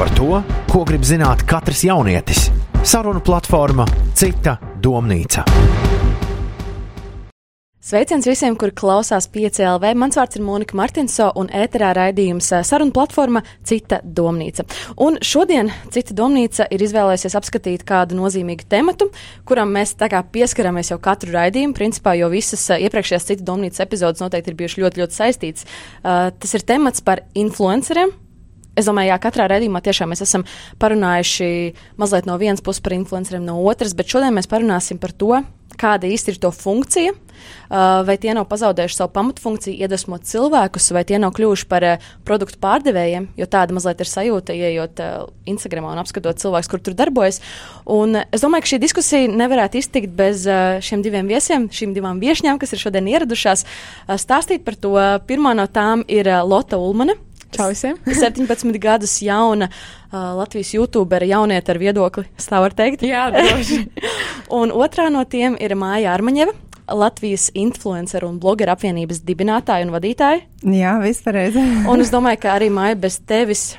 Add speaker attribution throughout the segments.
Speaker 1: par to, ko grib zināt katrs jaunietis. Sarunu platforma Cita domnīca.
Speaker 2: Sveiciens visiem, kuri klausās PCLV. Mans vārds ir Monika Martinso un ēterā raidījums sarunu platforma Cita domnīca. Un šodien Cita domnīca ir izvēlējusies apskatīt kādu nozīmīgu tematu, kuram mēs tā kā pieskaramies jau katru raidījumu, principā, jo visas iepriekšējās Cita domnīcas epizodes noteikti ir bijušas ļoti, ļoti saistītas. Uh, tas ir temats par influenceriem. Es domāju, jā, katrā redzējumā tiešām mēs esam parunājuši mazliet no vienas puses par influenceriem, no otras, bet šodien mēs parunāsim par to, kāda īsti ir to funkcija, vai tie nav pazaudējuši savu pamatfunkciju, iedvesmot cilvēkus, vai tie nav kļuvuši par produktu pārdevējiem, jo tāda mazliet ir sajūta, ieejot uh, Instagramā un apskatot cilvēkus, kur tur darbojas. Un es domāju, ka šī diskusija nevarētu iztikt bez šiem diviem viesiem, šīm divām viesņām, kas ir šodien ieradušās, stāstīt par to. Pirmā no tām ir Lota Ulmane.
Speaker 3: Čau visiem!
Speaker 2: 17 gadus jauna uh, Latvijas YouTubera jaunieta ar viedokli, tā var teikt.
Speaker 3: Jā, droši.
Speaker 2: un otrā no tiem ir Māja Armaņeva. Latvijas influenceru un blogeru apvienības dibinātāja un vadītāja.
Speaker 4: Jā, vispārreiz.
Speaker 2: un es domāju, ka arī Māja bez tevis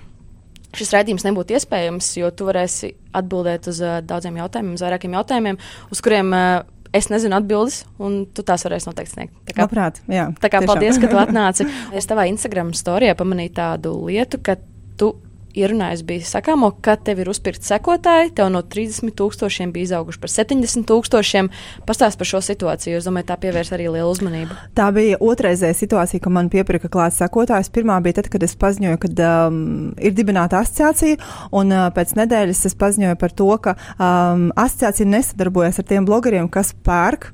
Speaker 2: šis raidījums nebūtu iespējams, jo tu varēsi atbildēt uz uh, daudziem jautājumiem, uz vairākiem jautājumiem, uz kuriem uh, es nezinu atbildes, un tu tās varēsi noteikti sniegt.
Speaker 4: Tā kā, Labprāt, jā,
Speaker 2: tā kā paldies, ka tu atnāci. Es tavā Instagram storijā pamanīju tādu lietu, ka tu ierunājis bija sakāmo, ka tev ir uzpirkt sekotāji, tev no 30 tūkstošiem bija izauguši par 70 tūkstošiem. Pastāst par šo situāciju, es domāju, tā pievērs arī lielu uzmanību.
Speaker 4: Tā bija otrreizēja situācija, kad man piepirka klāts sekotājs. Pirmā bija tad, kad es paziņoju, ka um, ir dibināta asociācija, un uh, pēc nedēļas es paziņoju par to, ka um, asociācija nesadarbojas ar tiem blogeriem, kas pērk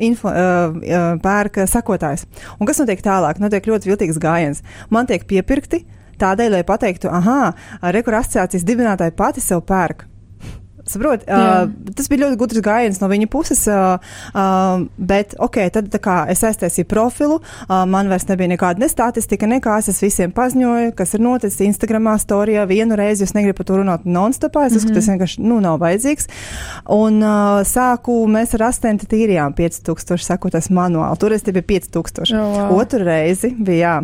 Speaker 4: info, uh, uh, pērk sakotājs. Un kas notiek tālāk? Notiek ļoti viltīgs gājiens. Man tiek piepirkti, tādēļ, lai pateiktu, ah, rekur asociācijas dibinātāji pati sev pērk. Saprot, uh, tas bija ļoti gudrs gājiens no viņa puses, uh, uh, bet, ok, tad kā, es aiztaisīju profilu, uh, man vairs nebija nekāda ne statistika, nekās, es visiem paziņoju, kas ir noticis Instagramā, storijā vienu reizi, es negribu par to runāt non-stopā, es mm -hmm. uzskatu, tas vienkārši, nu, nav vajadzīgs. Un uh, sāku, mēs ar astenti tīrījām 5000 sakoties manuāli, toreiz tie bija 5000. Oh, wow. Otru reizi bija, jā,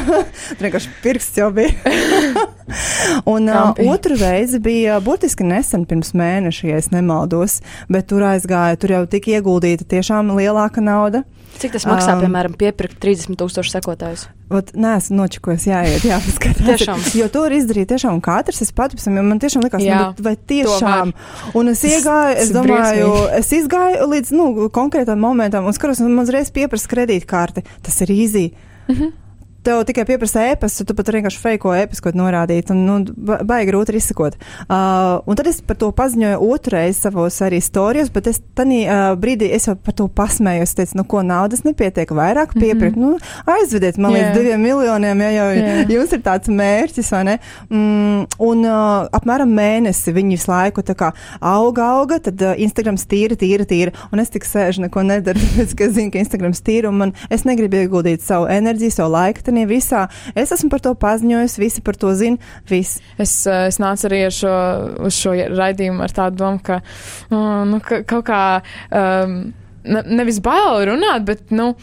Speaker 4: vienkārši pirksts jau bija. Un uh, otru reizi bija burtiski nesen pirms mēneša, ja es nemaldos, bet tur aizgāja, tur jau tika ieguldīta tiešām lielāka nauda.
Speaker 2: Cik tas maksā, um, piemēram, piepirkt 30 tūkstošu sekotājus?
Speaker 4: Ot, nē, es nočakojos, jāiet, jāpaskatās. tiešām. Jo to var izdarīt tiešām katrs, es pati, jo man tiešām likās, Jā, nu, vai tiešām. Un es iegāju, es domāju, es izgāju līdz, nu, konkrētam momentam un skaros, man uzreiz pieprasa kredītkārti. Tas ir īzī. -hmm tev tikai pieprasa ēpastu, tu pat vienkārši feiko ēpastu, ko norādīt, un nu, baigi grūti izsakot. Uh, un tad es par to paziņoju otrais savos arī storijos, bet es tanī uh, brīdī es jau par to pasmējos, teicu, nu, ko naudas nepietiek, vairāk mhm. piepirkt, mm -hmm. nu, aizvediet man yeah. līdz diviem miljoniem, ja jau yeah. jums ir tāds mērķis, vai ne? Mm, un uh, apmēram mēnesi viņi visu laiku tā kā auga, auga, tad uh, Instagrams tīra, tīra, tīra, un es tik sēžu, neko nedaru, tāpēc, ka es zinu, ka Instagrams tīra, un man, es negribu ieguldīt savu enerģiju, savu laiku Britānijā visā. Es esmu par to paziņojis, visi par to zina. Viss.
Speaker 3: Es, eh, es nācu arī ar šo, uz šo raidījumu ar tādu domu, ka, nu, ka kaut kā um, ne, nevis bail runāt, bet, nu,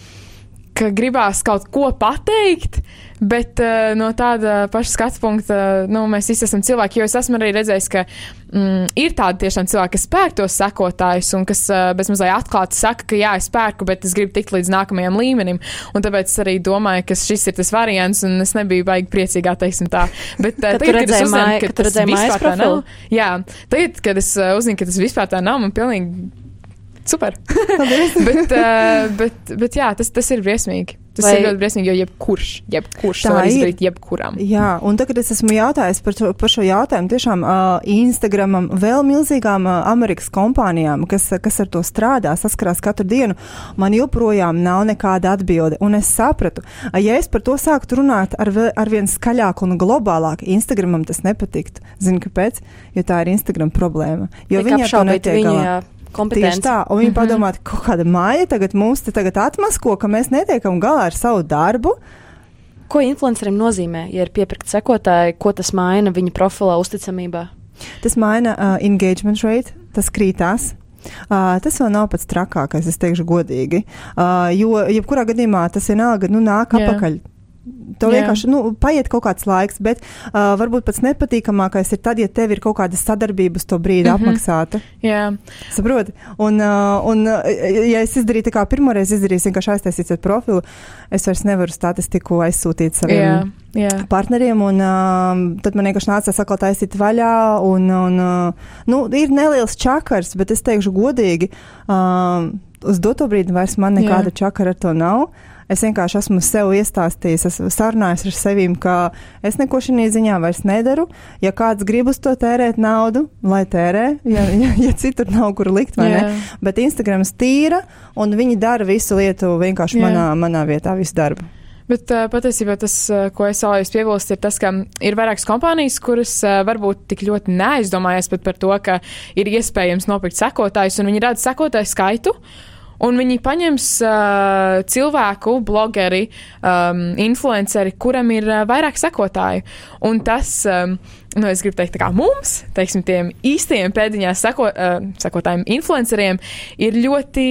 Speaker 3: ka gribās kaut ko pateikt. Bet uh, no tāda paša skatu punkta, nu, mēs visi esam cilvēki, jo es esmu arī redzējis, ka mm, ir tādi tiešām cilvēki, kas pērk tos sekotājus un kas uh, bezmazliet atklāti saka, ka jā, es pērku, bet es gribu tikt līdz nākamajam līmenim. Un tāpēc es arī domāju, ka šis ir tas variants, un es nebiju baigi priecīgā, teiksim tā. Bet uh,
Speaker 2: tagad, kad es uzzinu, ka tas vispār tā nav,
Speaker 3: jā, tagad, kad es uzzinu, ka tas vispār tā nav, man pilnīgi super. bet, uh, bet, bet jā, tas, tas ir briesmīgi. Tas Vai... ir ļoti briesmīgi, jo jebkurš, jebkurš to var izdarīt jebkuram.
Speaker 4: Jā, un tagad es esmu jautājis par, to, par šo jautājumu tiešām uh, Instagramam, vēl milzīgām uh, Amerikas kompānijām, kas, kas ar to strādā, saskarās katru dienu. Man joprojām nav nekāda atbilde, un es sapratu, ja es par to sāktu runāt ar, ar vien skaļāk un globālāk, Instagramam tas nepatiktu. Zini, kāpēc? Jo tā ir Instagram problēma. Jo viņi ar to netiek galā
Speaker 2: kompetenci.
Speaker 4: Tieši tā, un viņi mm -hmm. padomā, ka kaut kāda māja tagad mūs te tagad atmasko, ka mēs netiekam galā ar savu darbu.
Speaker 2: Ko influencerim nozīmē, ja ir piepirkt sekotāji, ko tas maina viņa profilā uzticamībā?
Speaker 4: Tas maina uh, engagement rate, tas krītās. Uh, tas vēl nav pats trakākais, es teikšu godīgi. Uh, jo, jebkurā gadījumā tas vienalga nu, nāk yeah. To
Speaker 3: Jā.
Speaker 4: vienkārši nu, paiet kaut kāds laiks, bet uh, varbūt pats nepatīkamākais ir tad, ja tev ir kaut kāda sadarbība uz to brīdi mm. -hmm. apmaksāta.
Speaker 3: Jā,
Speaker 4: Saproti? Un, uh, un ja es izdarīju tā kā pirmoreiz izdarīju, vienkārši aiztaisīt profilu, es vairs nevaru statistiku aizsūtīt saviem
Speaker 3: jā, jā.
Speaker 4: partneriem, un uh, tad man vienkārši nāca atkal taisīt vaļā, un, un uh, nu, ir neliels čakars, bet es teikšu godīgi, uh, uz doto brīdi vairs man nekāda čakara ar to nav. Es vienkārši esmu sev iestāstījis, esmu sarunājis ar sevi, ka es neko šī ziņā vairs nedaru. Ja kāds grib uz to tērēt naudu, lai tērē, ja, ja, ja citur nav kur likt, vai ne?
Speaker 3: Jā.
Speaker 4: Bet Instagrams tīra, un viņi dara visu lietu vienkārši
Speaker 3: Jā.
Speaker 4: manā, manā vietā, visu darbu.
Speaker 3: Bet uh, patiesībā tas, uh, ko es vēlējos piebilst, ir tas, ka ir vairākas kompānijas, kuras uh, varbūt tik ļoti neaizdomājas pat par to, ka ir iespējams nopirkt sekotājus, un viņi redz sekotāju skaitu. Un viņi paņems uh, cilvēku, blogeri, um, influenceri, kuram ir uh, vairāk sekotāju. Un tas, um, nu, es gribu teikt, kā mums, teiksim, tiem īstajiem pēdiņās seko, uh, sekotājiem, influenceriem, ir ļoti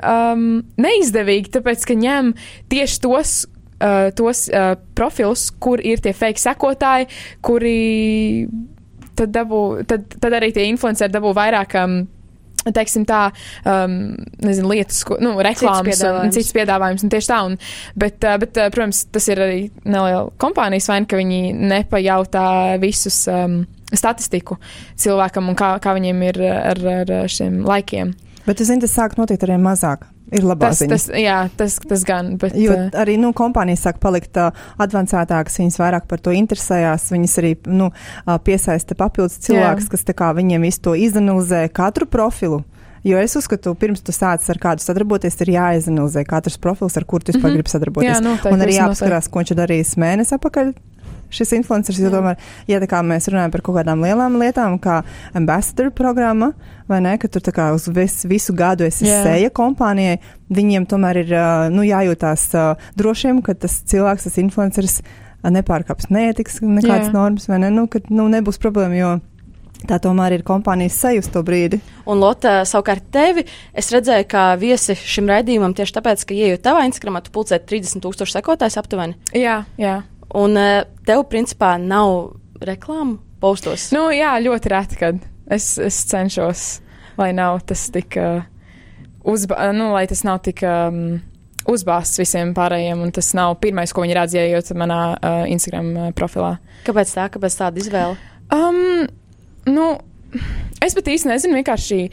Speaker 3: um, neizdevīgi, tāpēc, ka ņem tieši tos uh, tos uh, profilus, kur ir tie fake sekotāji, kuri tad, dabū, tad, tad arī tie influenceri dabū vairāk. Um, Teiksim tā, um, nezinu, lietas, ko, nu, reklāmas un
Speaker 2: piedāvājums.
Speaker 3: cits piedāvājums, un tieši tā. Un, bet, uh, bet, uh, protams, tas ir arī neliela kompānijas vaina, ka viņi nepajautā visus um, statistiku cilvēkam un kā, kā viņiem ir ar, ar šiem laikiem.
Speaker 4: Bet, es zinu, tas sāk notikt arvien mazāk. Ir labā
Speaker 3: Tas,
Speaker 4: ziņa.
Speaker 3: tas, jā, tas, tas gan, bet.
Speaker 4: Jo
Speaker 3: uh,
Speaker 4: arī nu, kompānijas sāk palikt uh, avansētākas, viņas vairāk par to interesējās. Viņas arī nu, uh, piesaista papildus cilvēkus, kas kā viņiem visu to izanalizē, katru profilu. Jo es uzskatu, pirms tu sāc ar kādu sadarboties, ir jāizanalizē katrs profils, ar kuru tu vispār
Speaker 3: Mhm.
Speaker 4: gribi sadarboties.
Speaker 3: Jā, noteikti,
Speaker 4: Un arī
Speaker 3: tas
Speaker 4: jāapskarās, ko viņš ir darījis mēnesi atpakaļ. Šis influenceris, jo tomēr, ja kā mēs runājam par kaut kādām lielām lietām, kā ambassador programma, vai ne, ka tur kā uz vis, visu gadu esi
Speaker 3: Jā.
Speaker 4: seja kompānijai, viņiem tomēr ir nu, jājūtās drošiem, ka tas cilvēks, tas influenceris nepārkāps neētikas nekādas
Speaker 3: Jā.
Speaker 4: normas, vai ne, nu, ka nu, nebūs problēma, jo tā tomēr ir kompānijas uz to brīdi.
Speaker 2: Un Lotte, savukārt tevi, es redzēju, ka viesi šim raidījumam tieši tāpēc, ka ieejot tavā Instagramā, tu pulcē 30 tūkstoši sekotājs aptuveni.
Speaker 3: jā, jā.
Speaker 2: Un eh, tev, principā, nav reklāmu postos.
Speaker 3: Nu, jā, ļoti reti, kad es, es cenšos, lai nav tas tik, uh, uzba, nu, lai tas nav tik um, uzbāzts visiem pārējiem, un tas nav pirmais, ko viņi redz, ieejot manā uh, Instagram uh, profilā.
Speaker 2: Kāpēc tā, kāpēc tāda izvēle?
Speaker 3: Um, nu, es pat īsti nezinu, vienkārši.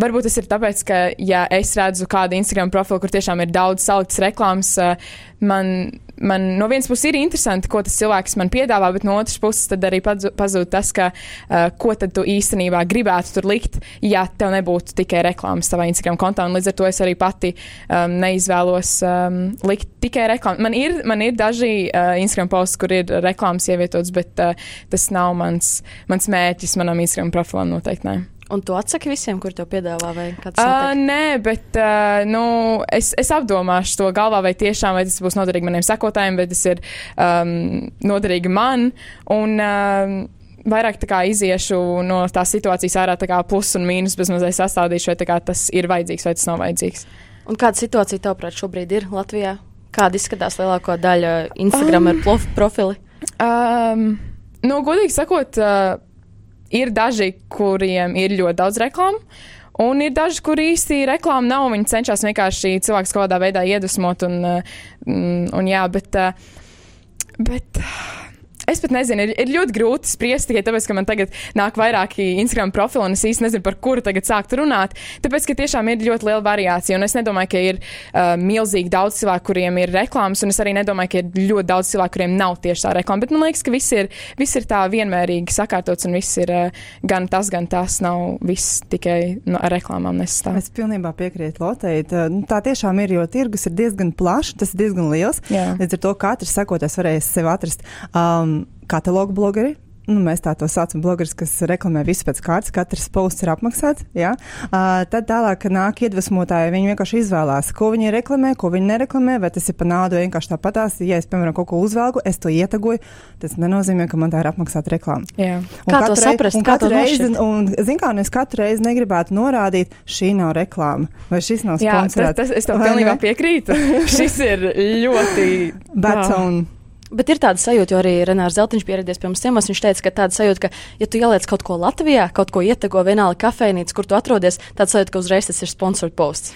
Speaker 3: Varbūt tas ir tāpēc, ka, ja es redzu kādu Instagram profilu, kur tiešām ir daudz saliktas reklāmas, uh, man, man no vienas puses ir interesanti, ko tas cilvēks man piedāvā, bet no otras puses tad arī pazūd tas, ka, uh, ko tad tu īstenībā gribētu tur likt, ja tev nebūtu tikai reklāmas tavā Instagram kontā. Un līdz ar to es arī pati um, neizvēlos um, likt tikai reklāmu. Man ir, man ir daži uh, Instagram posts, kur ir reklāmas ievietotas, bet uh, tas nav mans, mans mērķis manam Instagram profilam noteikti. Ne.
Speaker 2: Un tu atsaki visiem, kur tev piedāvā, vai kāds
Speaker 3: Uh,
Speaker 2: notiek?
Speaker 3: nē, bet uh, nu, es, es apdomāšu to galvā, vai tiešām vai tas būs noderīgi maniem sekotājiem, vai tas ir um, noderīgi man. Un, um, Vairāk tā kā iziešu no tās situācijas ārā, tā kā plus un mīnus bezmazliet sastādīšu, vai tas ir vajadzīgs vai tas nav vajadzīgs.
Speaker 2: Un kāda situācija tavuprāt šobrīd ir Latvijā? Kāda izskatās lielāko daļu Instagram um. profili?
Speaker 3: Um, nu, godīgi sakot, uh, ir daži, kuriem ir ļoti daudz reklāmu. Un ir daži, kur īsti reklāma nav. Viņi cenšas vienkārši cilvēku kaut kādā veidā iedvesmot. Un, uh, mm, un jā, bet, uh, bet es pat nezinu, ir, ir ļoti grūti spriest tikai tāpēc, ka man tagad nāk vairāki Instagram profili, un es īsti nezinu, par kuru tagad sākt runāt. Tāpēc, ka tiešām ir ļoti liela variācija. Un es nedomāju, ka ir uh, milzīgi daudz cilvēku, kuriem ir reklāmas, un es arī nedomāju, ka ir ļoti daudz cilvēku, kuriem nav tieši tā reklāma. Bet man liekas, ka viss ir, viss ir tā vienmērīgi sakārtots, un viss ir uh, gan tas, gan tas. Nav viss tikai no, ar reklāmām nesastāv.
Speaker 4: Es pilnībā piekrītu Lotei. Tā, nu, tā tiešām ir, jo tirgus ir diezgan plašs, tas ir diezgan liels.
Speaker 3: Jā.
Speaker 4: Līdz ar to katrs sekotājs varēs sev atrast um, katalogu blogeri. Nu, mēs tā to saucam, blogeris, kas reklamē visu pēc kārtas, katrs posts ir apmaksāts. Ja? Uh, tad tālāk nāk iedvesmotāji, viņi vienkārši izvēlās, ko viņi reklamē, ko viņi nereklamē, vai tas ir pa naudu vienkārši tāpatās. Ja es, piemēram, kaut ko uzvelku, es to ietegoju, tas nenozīmē, ka man tā ir apmaksāta reklāma.
Speaker 3: Jā.
Speaker 2: Kā to saprast,
Speaker 4: Un
Speaker 2: kā to
Speaker 4: katru reizi, un, zin kā, un es katru reizi negribētu norādīt, šī nav reklāma, vai šis nav
Speaker 3: Jā, tas,
Speaker 4: sponsorēts.
Speaker 3: tas, es
Speaker 4: vai
Speaker 3: pilnībā piekrītu. Šis ir ļoti
Speaker 4: Bad
Speaker 3: Jā.
Speaker 2: Bet ir tāda sajūta, jo arī Renārs Zeltiņš pieredzējis pie mums ciemos. Viņš teica, ka tāda sajūta, ka, ja tu ieliec kaut ko Latvijā, kaut ko ietego vienādi kafejnīcā, kur tu atrodies, tāds sajūta, ka uzreiz tas ir sponsored posts.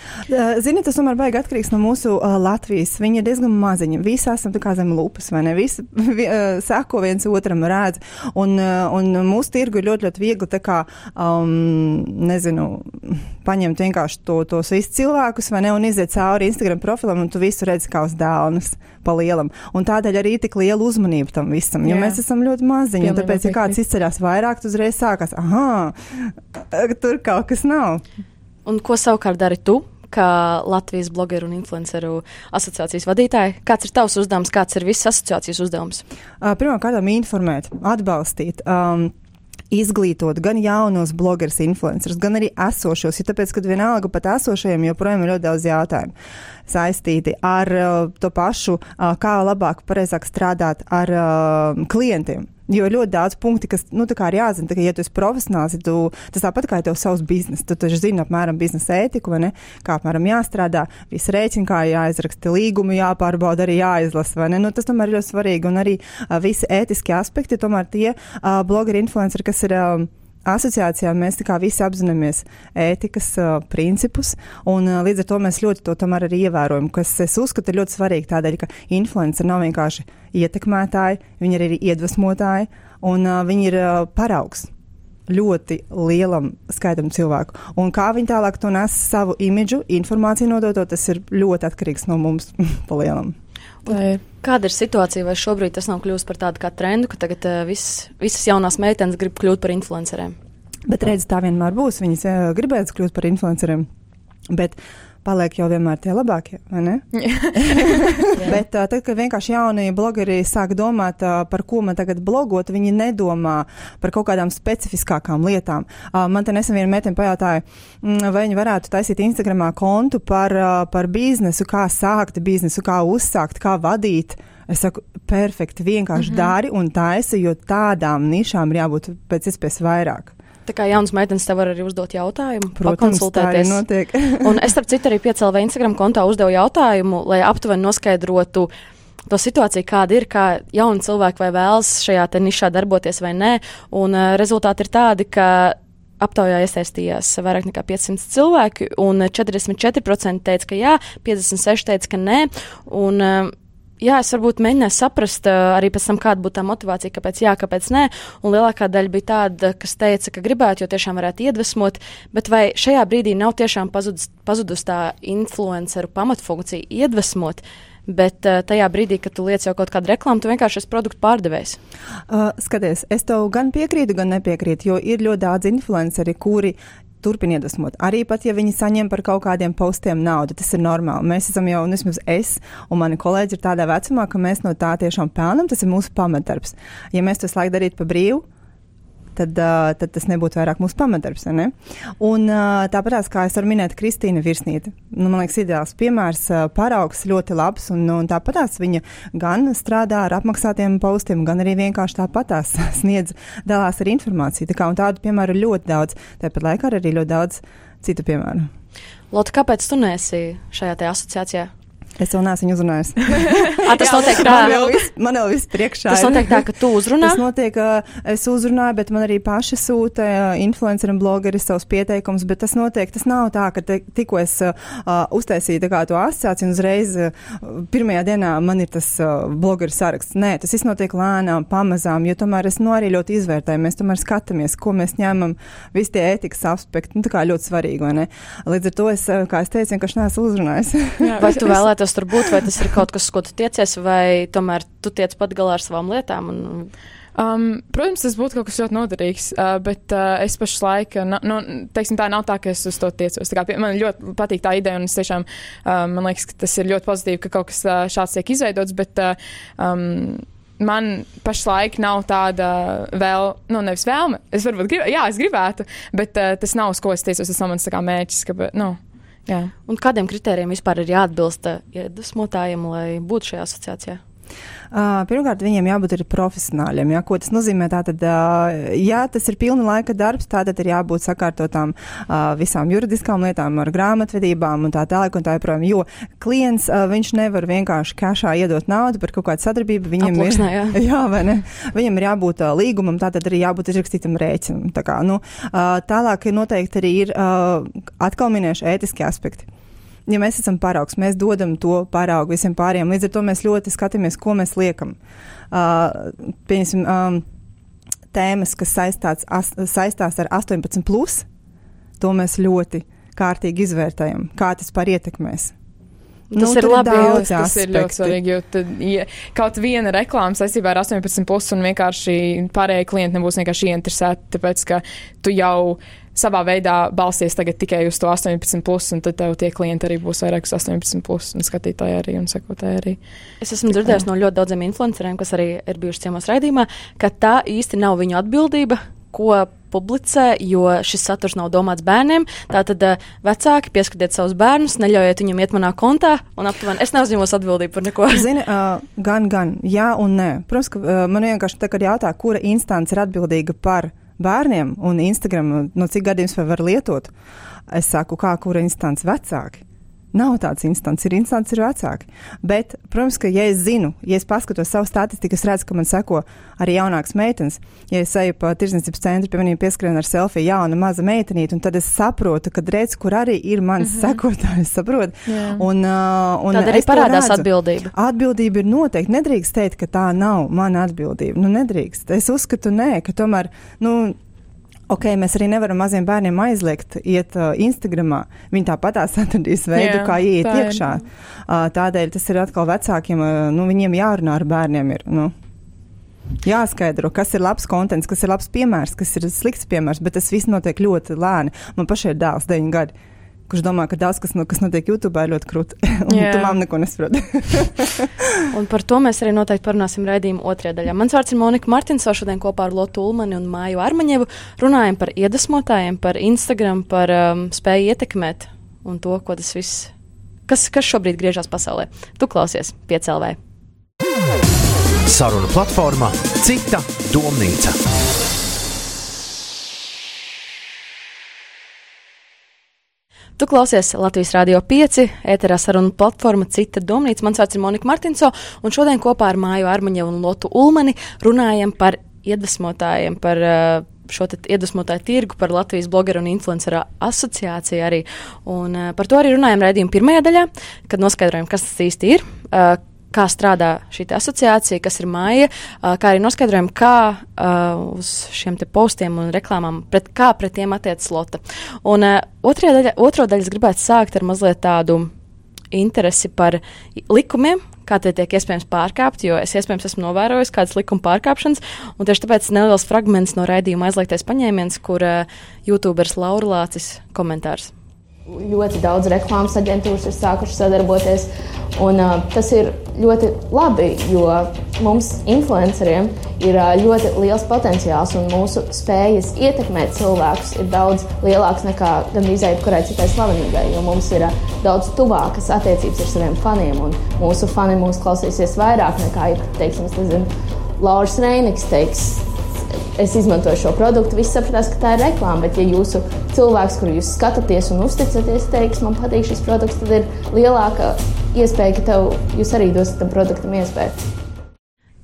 Speaker 4: Zini, tas tomēr baigi atkarīgs no mūsu uh, Latvijas. Viņi ir diezgan maziņi. Visi esam tā kā zem lupas, vai ne? Visi vi, uh, seko viens otram redz. Un, uh, un mūsu tirgu ir ļoti, ļoti viegli tā kā, um, nezinu, paņemt vienkārši to, tos visus cilvēkus, vai ne, un iziet cauri Instagram profilam, un tu visu redzi kā uz dēlnes pa lielam. Un tādēļ arī tik liela uzmanība tam visam, jo Jā. mēs esam ļoti maziņi. Tāpēc, ja kāds izceļas vairāk, tad uzreiz sākas, ah, tur kaut kas nav.
Speaker 2: Un ko savukārt dari tu? Kā Latvijas blogeru un influenceru asociācijas vadītāja, kāds ir tavs uzdevums, kāds ir visas asociācijas uzdevums?
Speaker 4: Pirmkārt, informēt, atbalstīt. Um, izglītot gan jaunos blogerus, influencerus, gan arī esošos. Ja tāpēc, ka vienalga pat esošajiem joprojām ir ļoti daudz jautājumu saistīti ar uh, to pašu, uh, kā labāk, pareizāk strādāt ar uh, klientiem. Jo ir ļoti daudz punktu, kas, nu, tā kā ir jāzina, ka, ja tu esi profesionāls, ja tu, tas tāpat kā tev savs bizness, tu taču zini apmēram biznesa ētiku, vai ne, kā apmēram jāstrādā, viss rēķini, kā jāizraksta līgumu, jāpārbauda, arī jāizlasa, vai ne, nu, tas tomēr ir ļoti svarīgi, un arī uh, visi ētiskie aspekti, tomēr tie uh, blogeri, influenceri, kas ir. Uh, asociācijā mēs visi apzināmies ētikas uh, principus, un uh, līdz ar to mēs ļoti to tomēr arī ievērojam, kas es uzskatu ir ļoti svarīgi tādēļ, ka influenceri nav vienkārši ietekmētāji, viņi ir arī iedvesmotāji, un uh, viņi ir uh, paraugs ļoti lielam skaitam cilvēku. Un kā viņi tālāk to nes savu imidžu, informāciju nododot, tas ir ļoti atkarīgs no mums pa lielam.
Speaker 2: Kāda ir situācija, vai šobrīd tas nav kļuvis par tādu kā trendu, ka tagad uh, vis, visas jaunās meitenes grib kļūt par influenceriem?
Speaker 4: Bet redz, tā vienmēr būs. Viņas uh, gribēs kļūt par influenceriem. Bet paliek jau vienmēr tie labākie, vai ne? Bet uh, tad, kad vienkārši jaunie blogeri sāk domāt, uh, par ko man tagad blogot, viņi nedomā par kaut kādām specifiskākām lietām. Uh, man te nesen viena meitene pajautāja, mm, vai viņi varētu taisīt Instagramā kontu par, uh, par biznesu, kā sākt biznesu, kā uzsākt, kā vadīt. Es saku, perfekti, vienkārši mm -hmm. dari un taisi, jo tādām nišām ir jābūt pēc iespējas vairāk.
Speaker 2: Tā kā jaunas meitenes tev var arī uzdot jautājumu,
Speaker 4: Protams,
Speaker 2: pakonsultēties. un es, starp citu, arī piecēlēju Instagram kontā uzdevu jautājumu, lai aptuveni noskaidrotu to situāciju, kāda ir, kā jauni cilvēki vai vēlas šajā nišā darboties vai nē. Un uh, rezultāti ir tādi, ka aptaujā iesaistījās vairāk nekā 500 cilvēki, un 44% teica, ka jā, 56% teica, ka nē. Un, uh, jā, es varbūt mēģināju saprast arī pēc tam, kāda būtu tā motivācija, kāpēc jā, kāpēc nē. Un lielākā daļa bija tāda, kas teica, ka gribētu, jo tiešām varētu iedvesmot, bet vai šajā brīdī nav tiešām pazudus, pazudus tā influenceru pamatfunkcija iedvesmot? Bet uh, tajā brīdī, kad tu liec jau kaut kādu reklāmu, tu vienkārši esi produktu pārdevējs.
Speaker 4: Uh, skaties, es tev gan piekrītu, gan nepiekrītu, jo ir ļoti daudz influenceri, kuri turpina iedvesmot. Arī pat, ja viņi saņem par kaut kādiem postiem naudu, tas ir normāli. Mēs esam jau, un vismaz es un mani kolēģi ir tādā vecumā, ka mēs no tā tiešām pelnam. Tas ir mūsu pamatdarbs. Ja mēs to slēgtu darīt pa brīvu, tad, uh, tad tas nebūtu vairāk mūsu pamatdarbs. Ne? Un uh, tāpat kā es varu minēt, Kristīna Virsnīte, nu, man liekas, ideāls piemērs, uh, paraugs ļoti labs, un, un tāpatās viņa gan strādā ar apmaksātiem postiem, gan arī vienkārši tāpatās sniedz, dalās ar informāciju. Tā kā, tādu piemēru ļoti daudz, tāpat laikā arī ļoti daudz citu piemēru.
Speaker 2: Lotte, kāpēc tu nesi šajā asociācijā?
Speaker 4: Es vēl neesmu uzrunājis.
Speaker 2: A, tas jā, notiek tā,
Speaker 4: man vēl viss, priekšā.
Speaker 2: Tas notiek tā, ka tu uzrunā.
Speaker 4: Tas notiek, es uzrunāju, bet man arī paši sūta influenceri un blogeri savus pieteikumus, bet tas notiek, tas nav tā, ka te, tikko es uh, uztaisīju tā kā to asociāciju un uzreiz uh, pirmajā dienā man ir tas uh, blogeru saraksts. Nē, tas viss notiek lēnām, pamazām, jo tomēr es no arī ļoti izvērtēju, mēs tomēr skatāmies, ko mēs ņemam, visi tie ētikas aspekti, nu tā kā ļoti svarīgi, vai ne? Līdz ar to es, kā es teicu, vienkārši neesmu uzrunājis.
Speaker 2: Vai tu vēlētos tas tur būt, vai tas ir kaut kas, ko tu tiecies, vai tomēr tu tiec pat galā ar savām lietām? Un...
Speaker 3: Um, protams, tas būtu kaut kas ļoti noderīgs, uh, bet uh, es pašlaik, uh, nu, teiksim, tā nav tā, ka es uz to tiecos. Kā, man ļoti patīk tā ideja, un es tiešām, uh, man liekas, ka tas ir ļoti pozitīvi, ka kaut kas uh, šāds tiek izveidots, bet uh, um, man pašlaik nav tāda vēl, nu, nevis vēlme. Es varbūt gribētu, jā, es gribētu, bet uh, tas nav uz ko es tiecos, tas nav mans kā mērķis, ka, nu.
Speaker 2: Jā. Un kādiem kritērijiem vispār ir jāatbilst iedvesmotājiem, lai būtu šajā asociācijā?
Speaker 4: Uh, pirmkārt, viņiem jābūt arī profesionāļiem. Ja? Ko tas nozīmē? Tātad, uh, ja tas ir pilna laika darbs, tad ir jābūt sakārtotām uh, visām juridiskām lietām, ar grāmatvedībām un tā tālāk un tā joprojām. Jo klients, uh, viņš nevar vienkārši kašā iedot naudu par kaut kādu sadarbību. Viņam
Speaker 2: Aploksnē,
Speaker 4: ir,
Speaker 2: jā.
Speaker 4: jā, vai ne? Viņam ir jābūt uh, līgumam, tātad arī jābūt izrakstītam rēķinam. Tā kā, nu, uh, tālāk noteikti arī ir uh, atkal minēšu ētiskie aspekti ja mēs esam paraugs, mēs dodam to paraugu visiem pārējiem. Līdz ar to mēs ļoti skatāmies, ko mēs liekam. Uh, pieņemsim, um, tēmas, kas saistās, as, saistās ar 18, plus, to mēs ļoti kārtīgi izvērtējam, kā tas par ietekmēs.
Speaker 2: Tas nu, ir labi,
Speaker 4: daudz
Speaker 3: Tas ir
Speaker 4: aspekti.
Speaker 3: ļoti svarīgi, jo tad, ja kaut viena reklāma saistībā ar 18, plus, un vienkārši pārējie klienti nebūs vienkārši ieinteresēti, tāpēc ka tu jau savā veidā balsties tagad tikai uz to 18, plus, un tad tev tie klienti arī būs vairāk uz 18, plus, un skatītāji arī un sekotāji arī.
Speaker 2: Es esmu dzirdējis no ļoti daudziem influenceriem, kas arī ir bijuši ciemos raidījumā, ka tā īsti nav viņu atbildība, ko publicē, jo šis saturs nav domāts bērniem. Tātad uh, vecāki pieskatiet savus bērnus, neļaujiet viņam iet manā kontā, un aptuveni es neuzņemos atbildību par neko.
Speaker 4: Zini, uh, gan, gan, jā un nē. Protams, ka uh, man vienkārši tā kā jautā, kura instance ir atbildīga par bērniem un Instagram, no cik gadiem var lietot. Es saku, kā kura instance vecāki. Nav tāds instants, ir instants, ir vecāki. Bet, protams, ka, ja es zinu, ja es paskatos savu statistiku, es redzu, ka man seko arī jaunākas meitenes. Ja es eju pa tirsniecības centru, pie maniem pieskrien ar selfiju jauna maza meitenīte, un tad es saprotu, ka redz, kur arī ir mans mm -hmm. sekotājs, saprot.
Speaker 3: Jā.
Speaker 4: Un, uh, un
Speaker 2: Tad arī parādās atbildība.
Speaker 4: Atbildība ir noteikti. Nedrīkst teikt, ka tā nav mana atbildība. Nu, nedrīkst. Es uzskatu, nē, ka tomēr. Nu, Ok, mēs arī nevaram maziem bērniem aizliegt iet uh, Instagramā. Viņi tāpatās atradīs veidu,
Speaker 3: Jā,
Speaker 4: kā iet
Speaker 3: tā
Speaker 4: iekšā. Uh, tādēļ tas ir atkal vecākiem, uh, nu, viņiem jārunā ar bērniem. Ir, nu. Jāskaidro, kas ir labs konteksts, kas ir labs piemērs, kas ir slikts piemērs, bet tas viss notiek ļoti lēni. Man pašai ir dēls, 9 gadi, kurš domā, ka daudz kas, no, kas notiek YouTube, ir ļoti krūti. Un
Speaker 3: Jā.
Speaker 4: tu mam neko nesaproti.
Speaker 2: Un par to mēs arī noteikti parunāsim raidījuma otrajā daļā. Mans vārds ir Monika Martinso, šodien kopā ar Lotu Ulmani un Māju Armaņevu runājam par iedvesmotājiem, par Instagram, par um, spēju ietekmēt un to, ko tas viss, kas, kas šobrīd griežas pasaulē. Tu klausies piecēlē.
Speaker 1: Saruna platformā Cita domnīca.
Speaker 2: Tu klausies Latvijas Rādio 5, ēterā saruna platforma Cita domnīca. Mans vārds ir Monika Martinso, un šodien kopā ar Māju Armaņevu un Lotu Ulmani runājam par iedvesmotājiem, par uh, šo iedvesmotāju tirgu, par Latvijas blogeru un influenceru asociāciju arī. Un uh, par to arī runājam raidījuma pirmajā daļā, kad noskaidrojam, kas tas īsti ir. Uh, Kā strādā šī asociācija, kas ir māja, kā arī noskaidrojam, kā uz šiem postiem un reklāmām, pret, kā pret tiem attiecas Lota. Un daļa, otro daļu es gribētu sākt ar mazliet tādu interesi par likumiem, kā tie tiek iespējams pārkāpt, jo es iespējams esmu novērojis kādas likuma pārkāpšanas, un tieši tāpēc neliels fragments no raidījuma aizliegtais paņēmiens, kur uh, YouTuberis Laura Lācis komentārs.
Speaker 5: Ļoti daudz reklāmas aģentūras ir sākušas sadarboties. Un, uh, tas ir ļoti labi, jo mums, influenceriem, ir uh, ļoti liels potenciāls un mūsu spējas ietekmēt cilvēkus ir daudz lielākas nekā gandrīz jebkurai citai slavenīgai. Jo mums ir uh, daudz tuvākas attiecības ar saviem faniem, un mūsu fani mūs klausīsies vairāk nekā, ja, teiksim, Lauris Reinigs teiks, es izmantoju šo produktu, visi sapratās, ka tā ir reklāma. Bet, ja jūsu cilvēks, kuru jūs skatāties un uzticaties, teiks, man patīk šis produkts, tad ir lielāka iespēja, ka tev, jūs arī dosiet tam produktam iespēju.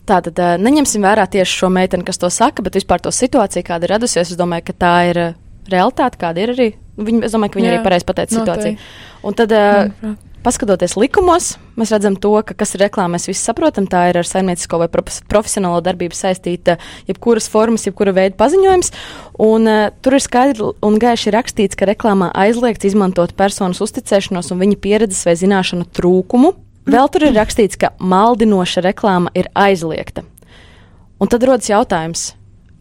Speaker 2: Tātad neņemsim vērā tieši šo meiteni, kas to saka, bet vispār to situāciju, kāda ir radusies. Es domāju, ka tā ir realitāte, kāda ir arī. Viņa, es domāju, ka viņa
Speaker 3: Jā,
Speaker 2: arī pareizi pateica situāciju. Un tad,
Speaker 3: Manuprāt.
Speaker 2: Paskatoties likumos, mēs redzam to, ka kas ir reklāma, mēs visi saprotam, tā ir ar saimniecisko vai profes- profesionālo darbību saistīta jebkuras formas, jebkura veida paziņojums. Un, uh, tur ir skaidri un gaiši rakstīts, ka reklāmā aizliegts izmantot personas uzticēšanos un viņa pieredzes vai zināšanu trūkumu. Vēl tur ir rakstīts, ka maldinoša reklāma ir aizliegta. Un tad rodas jautājums.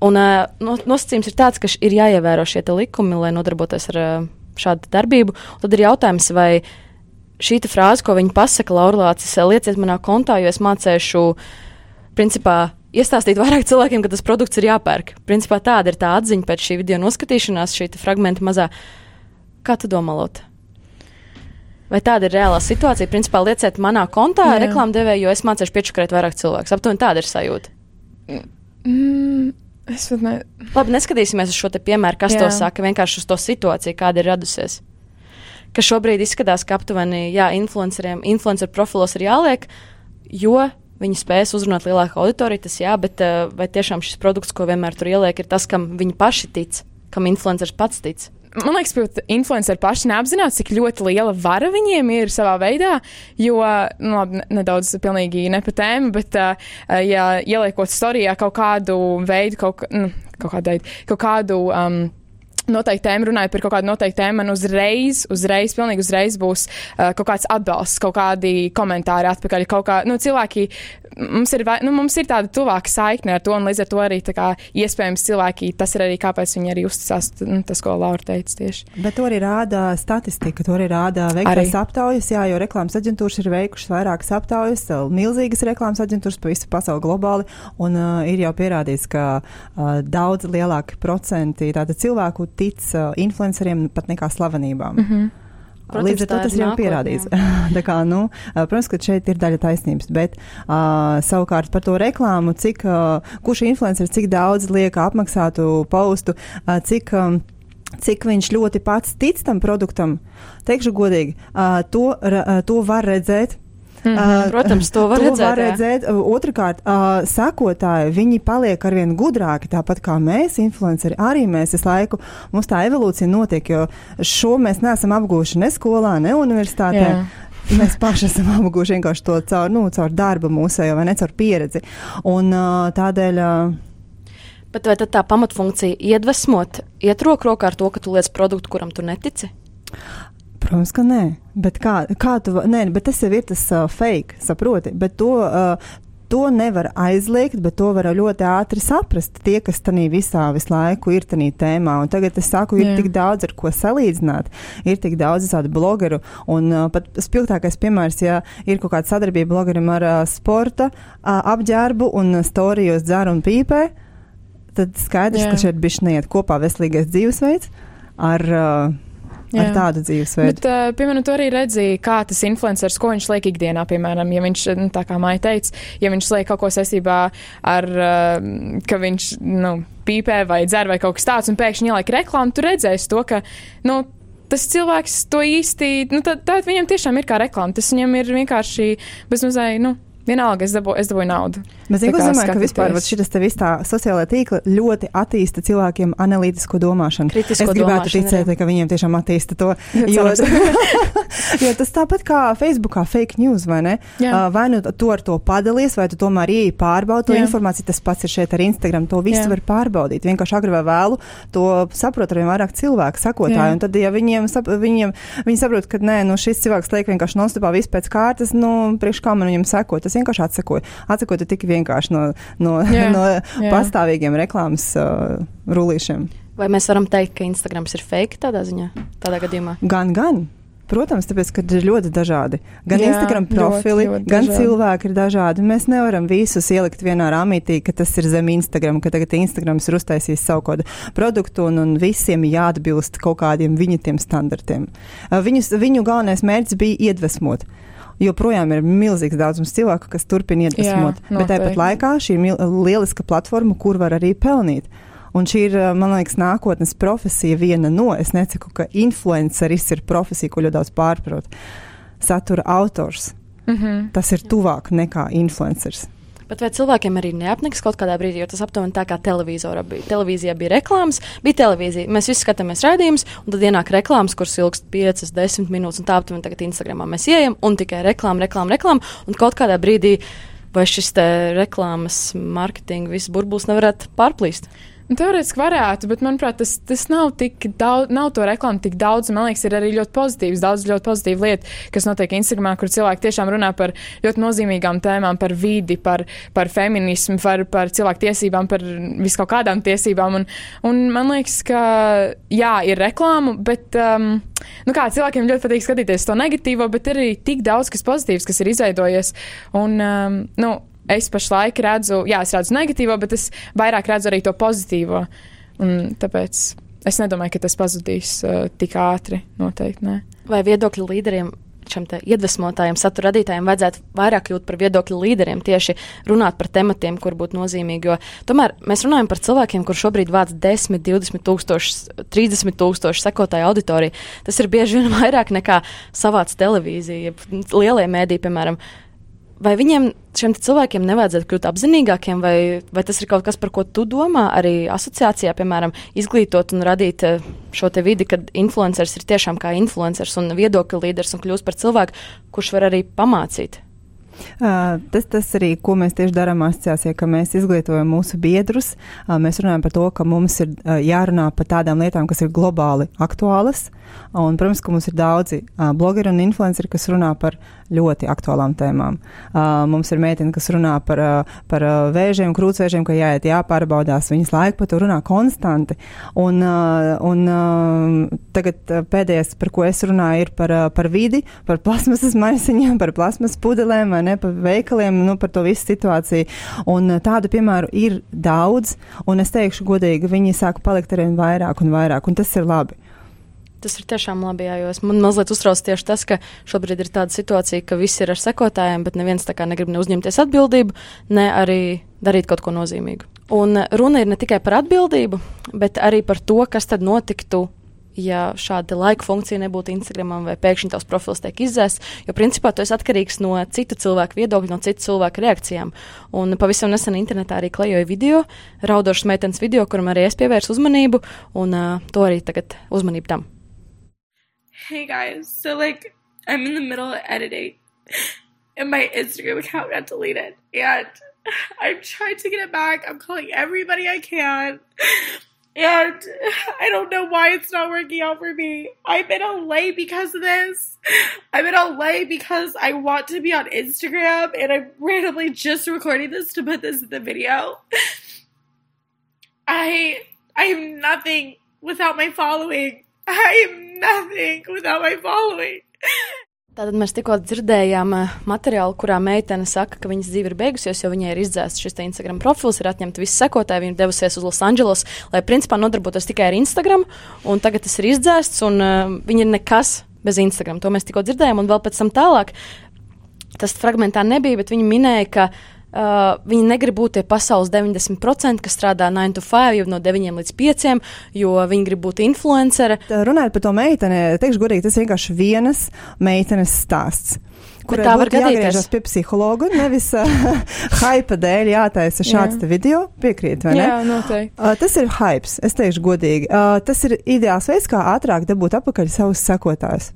Speaker 2: Un, uh, no, nosacījums ir tāds, ka ir jāievēro šie likumi, lai nodarbotos ar uh, šādu darbību. Un tad ir jautājums, vai šī frāze, ko viņi pasaka, Laurlācis, lieciet manā kontā, jo es mācīšu, principā, iestāstīt vairāk cilvēkiem, ka tas produkts ir jāpērk. Principā tāda ir tā atziņa pēc šī video noskatīšanās, šī fragmenta mazā. Kā tu domā, Lota? Vai tāda ir reālā situācija? Principā lieciet manā kontā reklāmdevēju, jo es mācīšu piečakarēt vairāk cilvēku. Aptuveni tāda ir sajūta.
Speaker 3: Mm, es pat ne.
Speaker 2: Labi, neskatīsimies uz šo te piemēru, kas Jā. to saka, vienkārši uz to situāciju, kāda ir radusies. Ka šobrīd izskatās, ka aptuveni, jā, influenceriem, influencer profilos ir jāliek, jo viņi spēs uzrunāt lielāku auditoriju, tas jā, bet uh, vai tiešām šis produkts, ko vienmēr tur ieliek, ir tas, kam viņi paši tic, kam influenceris pats tic?
Speaker 3: Man liekas, ka influenceri paši neapzinās, cik ļoti liela vara viņiem ir savā veidā. Jo, nu, labi, ne- nedaudz pilnīgi ne pa tēmu, bet, uh, ja ieliekot storijā kaut kādu veidu, kaut, nu, kaut kādu veidu, kaut kādu. Um, Noteikti tēma, runājot par kaut kādu noteiktu tēmu, man uzreiz, uzreiz, pilnīgi uzreiz būs uh, kaut kāds atbalsts, kaut kādi komentāri atpakaļ. Kā, nu, cilvēki, mums ir, nu, mums ir tāda tuvāka saikne ar to, un līdz ar to arī kā, iespējams cilvēki, tas ir arī kāpēc viņi arī uzticās, nu, tas, ko Laura teica tieši.
Speaker 4: Bet to arī rāda statistika, to arī rāda veiktas aptaujas, jā, jo reklāmas aģentūras ir veikušas vairākas aptaujas, milzīgas reklāmas aģentūras pa visu pasauli globāli, un uh, ir jau pierādīts, ka uh, daudz lielāki procenti tātad cilvēku tic uh, influenceriem pat nekā slavenībām. Mm -hmm.
Speaker 2: Protams,
Speaker 4: Līdz ar to
Speaker 2: ir
Speaker 4: tas ir jau
Speaker 2: nākotne,
Speaker 4: pierādīts. Kā, nu, uh, protams, ka šeit ir daļa taisnības, bet uh, savukārt par to reklāmu, cik, uh, kurš influenceris cik daudz liek apmaksātu postu, uh, cik. Um, Cik viņš ļoti pats tic tam produktam, teikšu godīgi, uh, to, uh, to var redzēt.
Speaker 3: Mhm.
Speaker 4: Uh,
Speaker 2: Protams, to var
Speaker 4: to
Speaker 2: redzēt,
Speaker 4: Var
Speaker 2: jā.
Speaker 4: redzēt. Uh, Otrakārt, uh, sekotāji, viņi paliek arvien gudrāki, tāpat kā mēs, influenceri, arī mēs visu laiku. Mums tā evolūcija notiek, jo šo mēs neesam apgūši ne skolā, ne universitātē.
Speaker 3: Jā.
Speaker 4: Mēs paši esam apguvuši vienkārši to caur, nu, caur darbu mūsējo vai ne caur pieredzi. Un uh, tādēļ. Uh,
Speaker 2: Bet vai tad tā pamatfunkcija iedvesmot, iet roku rokā ar to, ka tu liec produktu, kuram tu netici?
Speaker 4: Protams, ka nē. Bet kā, kā tu, nē, bet tas jau ir tas uh, fake, saproti. Bet to, uh, to nevar aizliegt, bet to var ļoti ātri saprast. Tie, kas tajā visā visu laiku ir tajā tēmā. Un tagad es saku, ir
Speaker 3: Jā.
Speaker 4: tik daudz ar ko salīdzināt. Ir tik daudz tādu blogeru. Un uh, pat spilgtākais piemērs, ja ir kaut kāda sadarbība blogerim ar uh, sporta uh, apģērbu un storijos dzer un pīpē, tad skaidrs,
Speaker 3: Jā.
Speaker 4: ka šeit bišķi neiet kopā veselīgais dzīvesveids ar. Uh,
Speaker 3: Jā.
Speaker 4: ar tādu dzīvesveidu.
Speaker 3: Bet, uh, piemēram, tu arī redzēji, kā tas influenceris, ko viņš liek ikdienā, piemēram, ja viņš, nu, tā kā Maija teica, ja viņš liek kaut ko saistībā ar, uh, ka viņš, nu, pīpē vai dzer vai kaut kas tāds, un pēkšņi ieliek reklāmu, tu redzēsi to, ka, nu, tas cilvēks to īsti, nu, tā, tā viņam tiešām ir kā reklāma. Tas viņam ir vienkārši bezmazliet, nu, vienalga, es dabūju, es dabūju naudu.
Speaker 4: Bet es domāju, ka vispār šis te viss tā sociālā tīkla ļoti attīsta cilvēkiem analītisko domāšanu.
Speaker 2: Kritisko
Speaker 4: es gribētu ticēt, ka viņiem tiešām attīsta to. Jo, jo tas tāpat kā Facebookā fake news, vai ne?
Speaker 3: Jā.
Speaker 4: Uh, vai nu tu ar to padalies, vai tu tomēr ieeji pārbaudi to
Speaker 3: Jā.
Speaker 4: informāciju. Tas pats ir šeit ar Instagram. To visu
Speaker 3: Jā.
Speaker 4: var pārbaudīt. Vienkārši agri vai vēlu to saprot arvien vairāk cilvēku,
Speaker 3: Jā.
Speaker 4: sakotāju. Un tad, ja viņiem, sap, viņiem viņi saprot, ka nē, nu, šis cilvēks liek vienkārši nostupā visu pēc kārtas, nu, priekš kā man viņam sekot, tas vienkārši atsekoja. Atsekoja tik vienkārši no, no,
Speaker 3: Jā.
Speaker 4: no
Speaker 3: Jā.
Speaker 4: pastāvīgiem reklāmas uh, rullīšiem.
Speaker 2: Vai mēs varam teikt, ka Instagrams ir fake tādā ziņā, tādā gadījumā?
Speaker 4: Gan, gan. Protams, tāpēc, ka ir ļoti dažādi. Gan
Speaker 3: Jā,
Speaker 4: Instagram
Speaker 3: ļoti,
Speaker 4: profili,
Speaker 3: ļoti
Speaker 4: gan
Speaker 3: dažādi.
Speaker 4: cilvēki ir dažādi. Mēs nevaram visus ielikt vienā rāmītī, ka tas ir zem Instagram, ka tagad Instagrams ir uztaisījis savu kādu produktu un, un visiem jāatbilst kaut kādiem viņa tiem standartiem. Uh, Viņus, viņu galvenais mērķis bija iedvesmot. Joprojām ir milzīgs daudzums cilvēku, kas turpina iedvesmot.
Speaker 3: Jā,
Speaker 4: bet tāpat laikā šī ir lieliska platforma, kur var arī pelnīt. Un šī ir, uh, man liekas, nākotnes profesija viena no. Es nesaku, ka influenceris ir profesija, ko ļoti daudz pārprot. Satura autors.
Speaker 3: Mm -hmm.
Speaker 4: Tas ir tuvāk nekā influenceris.
Speaker 2: Bet vai cilvēkiem arī neapniks kaut kādā brīdī, jo tas aptuveni tā kā televizorā bija. Televīzijā bija reklāmas, bija televīzija. Mēs visi skatāmies raidījumus, un tad ienāk reklāmas, kuras ilgst 5, 10 minūtes, un tā aptuveni tagad Instagramā mēs ejam, un tikai reklāma, reklāma, reklāma, un kaut kādā brīdī vai šis reklāmas, mārketinga, viss burbulis nevarētu pārplīst.
Speaker 3: Teorētiski varētu, bet manuprāt, tas, tas nav tik daudz, nav to reklāmu tik daudz. Man liekas, ir arī ļoti pozitīvs, daudz ļoti pozitīvu lietu, kas notiek Instagramā, kur cilvēki tiešām runā par ļoti nozīmīgām tēmām, par vidi, par, par feminismu, par, par cilvēku tiesībām, par viskaut kādām tiesībām. Un, un man liekas, ka jā, ir reklāma, bet um, nu kā, cilvēkiem ļoti patīk skatīties to negatīvo, bet ir arī tik daudz kas pozitīvs, kas ir izveidojies. Un, um, nu, es pašlaik redzu, jā, es redzu negatīvo, bet es vairāk redzu arī to pozitīvo. Un tāpēc es nedomāju, ka tas pazudīs uh, tik ātri. Noteikti. Ne.
Speaker 2: Vai viedokļu līderiem šiem iedvesmotājiem, satura radītājiem vajadzētu vairāk kļūt par viedokļu līderiem, tieši runāt par tematiem, kur būtu nozīmīgi. Jo tomēr mēs runājam par cilvēkiem, kur šobrīd vāc 10, 20 tūkstoši, 30 tūkstoši sekotāju auditoriju. Tas ir bieži vien vairāk nekā savāds televīzija, lielie mēdī, piemēram. Vai viņiem, šiem cilvēkiem, nevajadzētu kļūt apzinīgākiem, vai, vai tas ir kaut kas, par ko tu domā, arī asociācijā, piemēram, izglītot un radīt eh, šo te vidi, kad influenceris ir tiešām kā influenceris un viedokļu līderis un kļūst par cilvēku, kurš var arī pamācīt?
Speaker 4: Uh, tas, tas arī, ko mēs tieši darām asociācijā, ka mēs izglītojam mūsu biedrus. Uh, mēs runājam par to, ka mums ir uh, jārunā par tādām lietām, kas ir globāli aktuālas. Un, protams, ka mums ir daudzi blogeri un influenceri, kas runā par ļoti aktuālām tēmām. Uh, mums ir meitene, kas runā par, uh, par uh, vēžiem, krūtsvēžiem, ka jāiet jāpārbaudās. Viņas laiku par to runā konstanti. Un, uh, un uh, tagad uh, pēdējais, par ko es runāju, ir par, uh, par vidi, par plasmasas maisiņiem, par plasmas pudelēm vai ne, par veikaliem, nu, par to visu situāciju. Un uh, tādu piemēru ir daudz, un es teikšu godīgi, viņi sāk palikt arvien vairāk un vairāk, un tas ir labi.
Speaker 2: Tas ir tiešām labi, jā, jo man mazliet uztrauc tieši tas, ka šobrīd ir tāda situācija, ka visi ir ar sekotājiem, bet neviens tā kā negrib ne uzņemties atbildību, ne arī darīt kaut ko nozīmīgu. Un runa ir ne tikai par atbildību, bet arī par to, kas tad notiktu, ja šāda laika funkcija nebūtu Instagramam vai pēkšņi tavs profils tiek izzēsts, jo principā tas atkarīgs no citu cilvēku viedokļa, no citu cilvēku reakcijām. Un pavisam nesen internetā arī klejoja video, raudošas meitenes video, kuram arī es pievērsu uzmanību, un uh, to arī tagad uzmanību tam.
Speaker 6: Hey guys, so like I'm in the middle of editing and my Instagram account got deleted and I'm trying to get it back. I'm calling everybody I can. And I don't know why it's not working out for me. I'm in LA because of this. I'm in LA because I want to be on Instagram and I'm randomly just recording this to put this in the video. I I am nothing without my following. I am nothing without my following.
Speaker 2: Tātad mēs tikko dzirdējām uh, materiālu, kurā meitene saka, ka viņas dzīve ir beigusies, jo viņai ir izdzēsts šis Instagram profils, ir atņemta visi sekotāji. Viņa devusies uz Losandželos, lai principā nodarbotos tikai ar Instagram, un tagad tas ir izdzēsts, un uh, viņa ir nekas bez Instagram. To mēs tikko dzirdējām, un vēl pēc tam tālāk. Tas fragmentā nebija, bet viņa minēja, ka Uh, viņi negrib būt tie pasaules 90%, kas strādā 9 to 5, jau no 9 līdz 5, jo viņi grib būt influenceri.
Speaker 4: Runājot par to meiteni, teikšu godīgi, tas vienkārši vienas meitenes stāsts.
Speaker 2: Kurai tā var
Speaker 4: gadīties pie psihologa, nevis uh, hype dēļ jātaisa šāds Jā. video. Piekrīt, vai ne?
Speaker 3: Jā, noteikti.
Speaker 4: Uh, tas ir hype, es teikšu godīgi. Uh, tas ir ideāls veids, kā ātrāk dabūt atpakaļ savus sekotājus.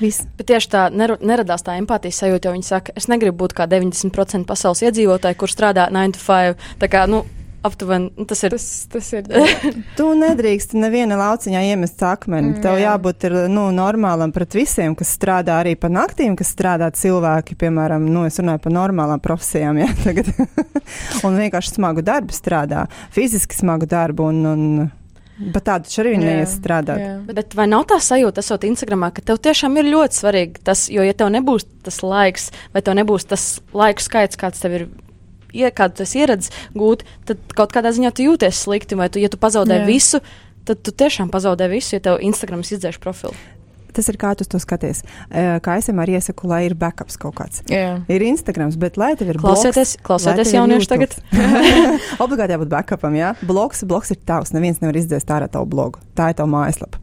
Speaker 2: Viss. Bet tieši tā neradās tā empātijas sajūta, jo viņi saka, es negribu būt kā 90% pasaules iedzīvotāji, kur strādā 9 to 5. Tā kā, nu, aptuveni nu, tas ir.
Speaker 3: Tas, tas ir
Speaker 4: tu nedrīkst neviena lauciņā iemest akmeni. Mm, Tev jā. jābūt ir, nu, normālam pret visiem, kas strādā arī pa naktīm, kas strādā cilvēki, piemēram, nu, es runāju par normālām profesijām, jā, tagad. un vienkārši smagu darbu strādā, fiziski smagu darbu un. un Bet tādu arī neiestrādāt.
Speaker 2: Bet, bet vai nav tā sajūta, esot Instagramā, ka tev tiešām ir ļoti svarīgi tas, jo, ja tev nebūs tas laiks, vai tev nebūs tas laiku skaits, kāds tev ir. Ja kādu tas ieradis gūt, tad kaut kādā ziņā tu jūties slikti, vai tu, ja tu pazaudē Jā. visu, tad tu tiešām pazaudē visu, ja tev Instagrams izdzēš profilu
Speaker 4: tas ir kā tu to skaties. Kā es vienmēr iesaku, lai ir backups kaut kāds.
Speaker 3: Jā.
Speaker 4: Ir Instagrams, bet lai tev ir
Speaker 2: klausieties, blogs, klausieties jaunieši tagad.
Speaker 4: Obligāti jābūt backupam, jā. Blogs, blogs ir tavs, neviens nevar izdzēst ārā tavu blogu. Tā ir tava mājaslapa.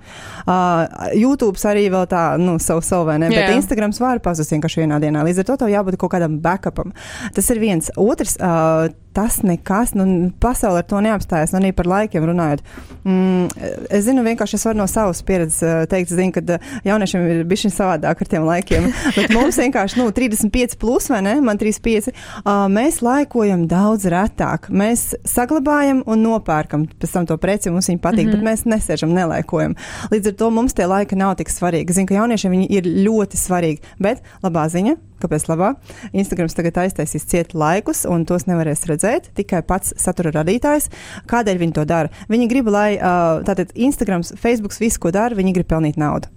Speaker 4: Uh, YouTube arī vēl tā, nu, savu savu vai ne, bet jā. Instagrams var pazust vienkārši vienā dienā. Līdz ar to tev jābūt kaut kādam backupam. Tas ir viens. Otrs, uh, tas nekas, nu, pasaule ar to neapstājas, un arī par laikiem runājot. Mm, es zinu, vienkārši es varu no savas pieredzes teikt, zinu, ka uh, jauniešiem ir bišķiņ savādāk ar tiem laikiem, bet mums vienkārši, nu, 35 plus vai ne, man 35, uh, mēs laikojam daudz retāk. Mēs saglabājam un nopērkam pēc tam to preci, mums viņi patīk, mm -hmm. bet mēs nesēžam, nelaikojam. Līdz ar to mums tie laika nav tik svarīgi. Zinu, ka jauniešiem viņi ir ļoti svarīgi, bet labā ziņa Kāpēc labā? Instagrams tagad aiztaisīs ciet laikus, un tos nevarēs redzēt tikai pats satura radītājs. Kādēļ viņi to dara? Viņi grib, lai uh, tātad Instagrams, Facebooks, visu, ko dara, viņi grib pelnīt naudu.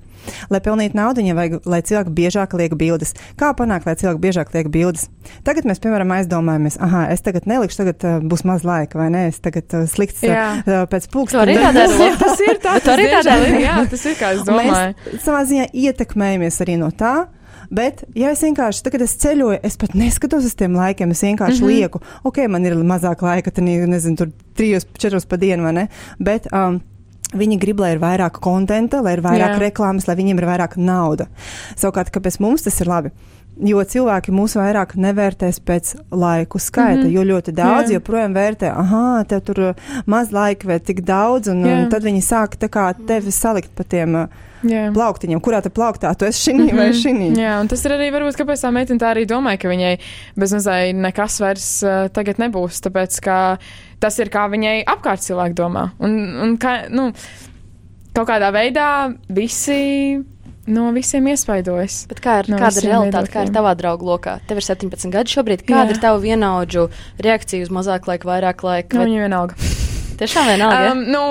Speaker 4: Lai pelnītu naudu, viņam vajag, lai cilvēki biežāk liek bildes. Kā panākt, lai cilvēki biežāk liek bildes? Tagad mēs, piemēram, aizdomājamies, ah, es tagad nelikšu, tagad uh, būs maz laika, vai ne? Es tagad uh, slikts uh, pēc pulksteņa.
Speaker 2: Arī tādā
Speaker 3: tas ir tā, tas arī tādā, jā, tas ir kā es domāju.
Speaker 4: Mēs savā ziņā ietekmējamies arī no tā Bet, ja es vienkārši, tagad es ceļoju, es pat neskatos uz tiem laikiem, es vienkārši mm -hmm. lieku, ok, man ir mazāk laika, tad, nezinu, tur trijos, četros pa dienu, vai ne? Bet, um, Viņi grib, lai ir vairāk konta, lai ir vairāk Jā. reklāmas, lai viņiem ir vairāk nauda. Savukārt, kāpēc mums tas ir labi? Jo cilvēki mūs vairāk nevērtēs pēc laiku skaita, mm -hmm. jo ļoti daudz yeah. joprojām vērtē, ah, tev tur uh, maz laika vai tik daudz, un, yeah. un tad viņi sāk tā kā tevi salikt pa tiem uh, yeah. plauktiņiem, kurā te plauktā tu esi šī mm -hmm. vai šī.
Speaker 3: Jā, un tas ir arī varbūt, kāpēc tā meitene tā arī domāja, ka viņai bezmazliet nekas vairs uh, tagad nebūs, tāpēc ka tas ir kā viņai apkārt cilvēki domā. Un, un kā, nu, kaut kādā veidā visi no visiem iespaidojas.
Speaker 2: Bet kā ir, no kāda ir realitāte, kā ir tavā draugu lokā? Tev ir 17 gadi šobrīd. Kāda Jā. ir tava vienaudžu reakcija uz mazāk laika, vairāk laika?
Speaker 3: Nu, Viņam vienalga.
Speaker 2: Tiešām vienalga.
Speaker 3: Um, nu,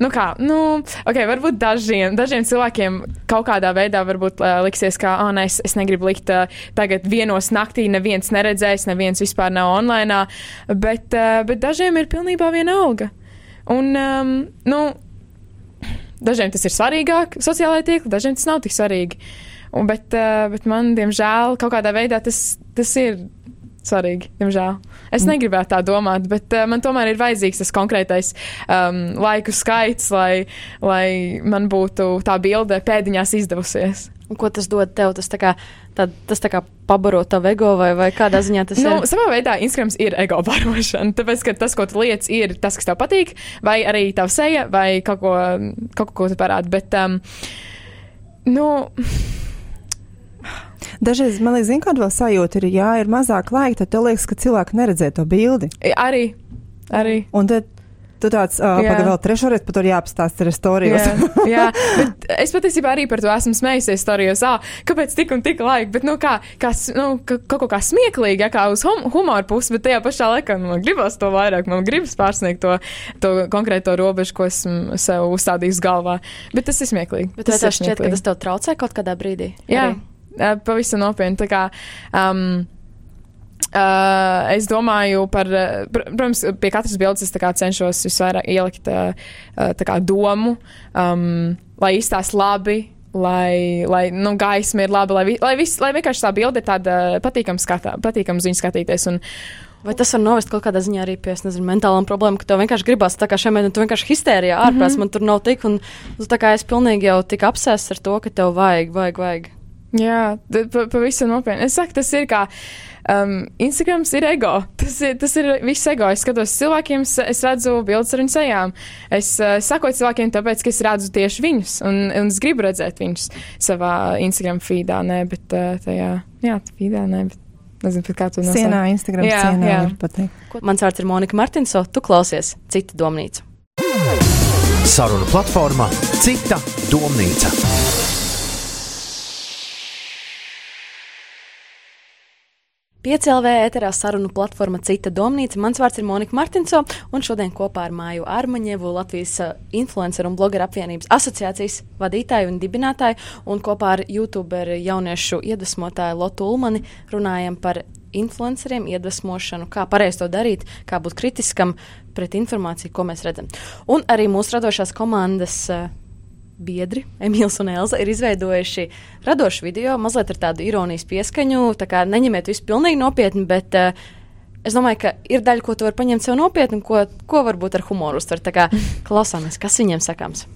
Speaker 3: Nu kā, nu, ok, varbūt dažiem, dažiem cilvēkiem kaut kādā veidā varbūt uh, liksies, ka, ah, oh, nē, es, es negribu likt uh, tagad vienos naktī, neviens neredzēs, neviens vispār nav online, bet, uh, bet dažiem ir pilnībā vienalga. Un, um, nu, Dažiem tas ir svarīgāk, sociālai tīkli, dažiem tas nav tik svarīgi. Un, bet, uh, bet man, diemžēl, kaut kādā veidā tas, tas ir svarīgi, diemžēl. Es mm. negribētu tā domāt, bet uh, man tomēr ir vajadzīgs tas konkrētais um, laiku skaits, lai, lai man būtu tā bilde pēdiņās izdevusies.
Speaker 2: Un ko tas dod tev? Tas tā kā, tā, tas tā kā pabaro tavu ego vai, vai kādā ziņā tas
Speaker 3: nu,
Speaker 2: ir?
Speaker 3: Savā veidā Instagrams ir ego barošana. Tāpēc, ka tas, ko tu liec, ir tas, kas tev patīk, vai arī tava seja, vai kaut ko, kaut ko, ko tu parādi. Bet, um, nu.
Speaker 4: Dažreiz man liekas, kāda vēl sajūta ir, ja ir mazāk laika, tad tev liekas, ka cilvēki neredzē to bildi.
Speaker 3: Arī. Arī.
Speaker 4: Un tad Tu tāds uh, pagaidi vēl trešo reizi par to jāapstāsta arī storijos.
Speaker 3: jā, jā, bet es patiesībā arī par to esmu smējusies storijos. Ah, kāpēc tik un tik laika? Bet, nu, kā, kā, nu, kaut kā smieklīgi, ja kā uz hum humoru pusi, bet tajā pašā laikā nu, man gribas to vairāk, man gribas pārsniegt to, to konkrēto robežu, ko esmu sev uzstādījis galvā. Bet tas ir smieklīgi.
Speaker 2: Bet tas, tas šķiet, ka tas tev traucē kaut kādā brīdī?
Speaker 3: Jā, arī? Pavisam nopietni. Kā, um, Uh, es domāju par, pr protams, pie katras bildes es cenšos visvairāk ielikt uh, kā, domu, um, lai izstāsta labi, lai, lai nu, gaisma ir laba, lai, vi, lai, vis, lai vienkārši tā bilde ir tāda patīkama skatā, patīkama ziņa skatīties. Un,
Speaker 2: Vai tas var novest kaut kādā ziņā arī pie nezinu, mentālām problēmām, ka tev vienkārši gribās tā kā šiem mēnešiem, tu vienkārši histērijā ārprāts, mm -hmm. man tur nav tik, un tā kā es pilnīgi jau tik apsēsts ar to, ka tev vajag, vajag, vajag.
Speaker 3: Jā, pavisam nopietni. Es saku, tas ir kā. Um, Instagrams ir ego. Tas ir, tas ir viss ego. Es skatos cilvēkiem, es redzu bildes ar viņu sejām. Es uh, sakoju cilvēkiem, tāpēc, ka es redzu tieši viņus, un, un es gribu redzēt viņus savā Instagram feedā, ne, bet uh, tajā, jā, feedā, ne, bet nezinu, kā tu nosauc.
Speaker 4: Sienā, Instagram jā, sienā jā. var pateikt.
Speaker 2: Mans vārds ir Monika Martinso, tu klausies Cita domnīca.
Speaker 1: Saruna platforma Cita domnīca.
Speaker 2: PCLV ēterā sarunu platforma Cita domnīca. Mans vārds ir Monika Martinso, un šodien kopā ar Māju Armaņevu, Latvijas uh, influenceru un blogeru apvienības asociācijas vadītāju un dibinātāju, un kopā ar youtuberu jauniešu iedvesmotāju Lotu Ulmani runājam par influenceriem, iedvesmošanu, kā pareizi to darīt, kā būt kritiskam pret informāciju, ko mēs redzam. Un arī mūsu radošās komandas uh, biedri, Emīls un Elza, ir izveidojuši radošu video, mazliet ar tādu ironijas pieskaņu. Tā kā neņemiet visu pilnīgi nopietni, bet uh, es domāju, ka ir daļa, ko tu vari paņemt sev nopietni, un ko, ko varbūt ar humoru uztvert. Tā kā klausāmies, kas viņiem sakāms.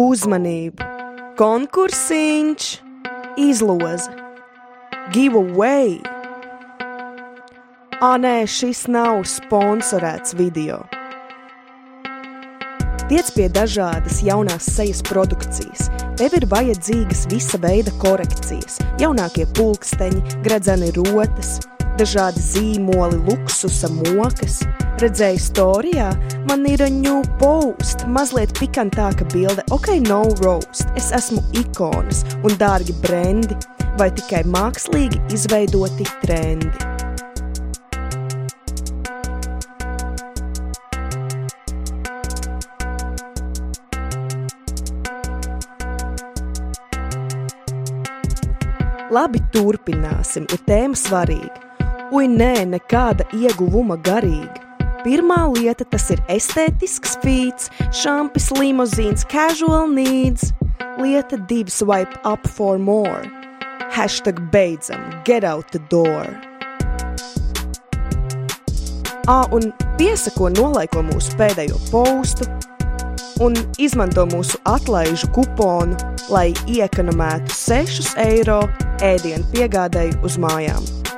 Speaker 7: Uzmanību! Konkursiņš, izloze, giveaway! Ā, nē, šis nav sponsorēts video. Tiec pie dažādas jaunās sejas produkcijas. Tev ir vajadzīgas visa veida korekcijas, jaunākie pulksteņi, gredzeni rotas, dažādi zīmoli, luksusa mokas. Redzēju storijā, man ir new post, mazliet pikantāka bilde, ok, no roast. Es esmu ikonas un dārgi brendi, vai tikai mākslīgi izveidoti trendi. Labi, turpināsim, ir tēma svarīga. Ui, nē, nekāda ieguvuma garīga. Pirmā lieta tas ir estētisks feeds, šampis, limuzīns, casual needs. Lieta divi swipe up for more. Hashtag beidzam, get out the door. Ā, un piesako nolaiko mūsu pēdējo postu un izmanto mūsu atlaižu kuponu, lai iekonomētu 6 eiro ēdienu piegādēji uz mājām.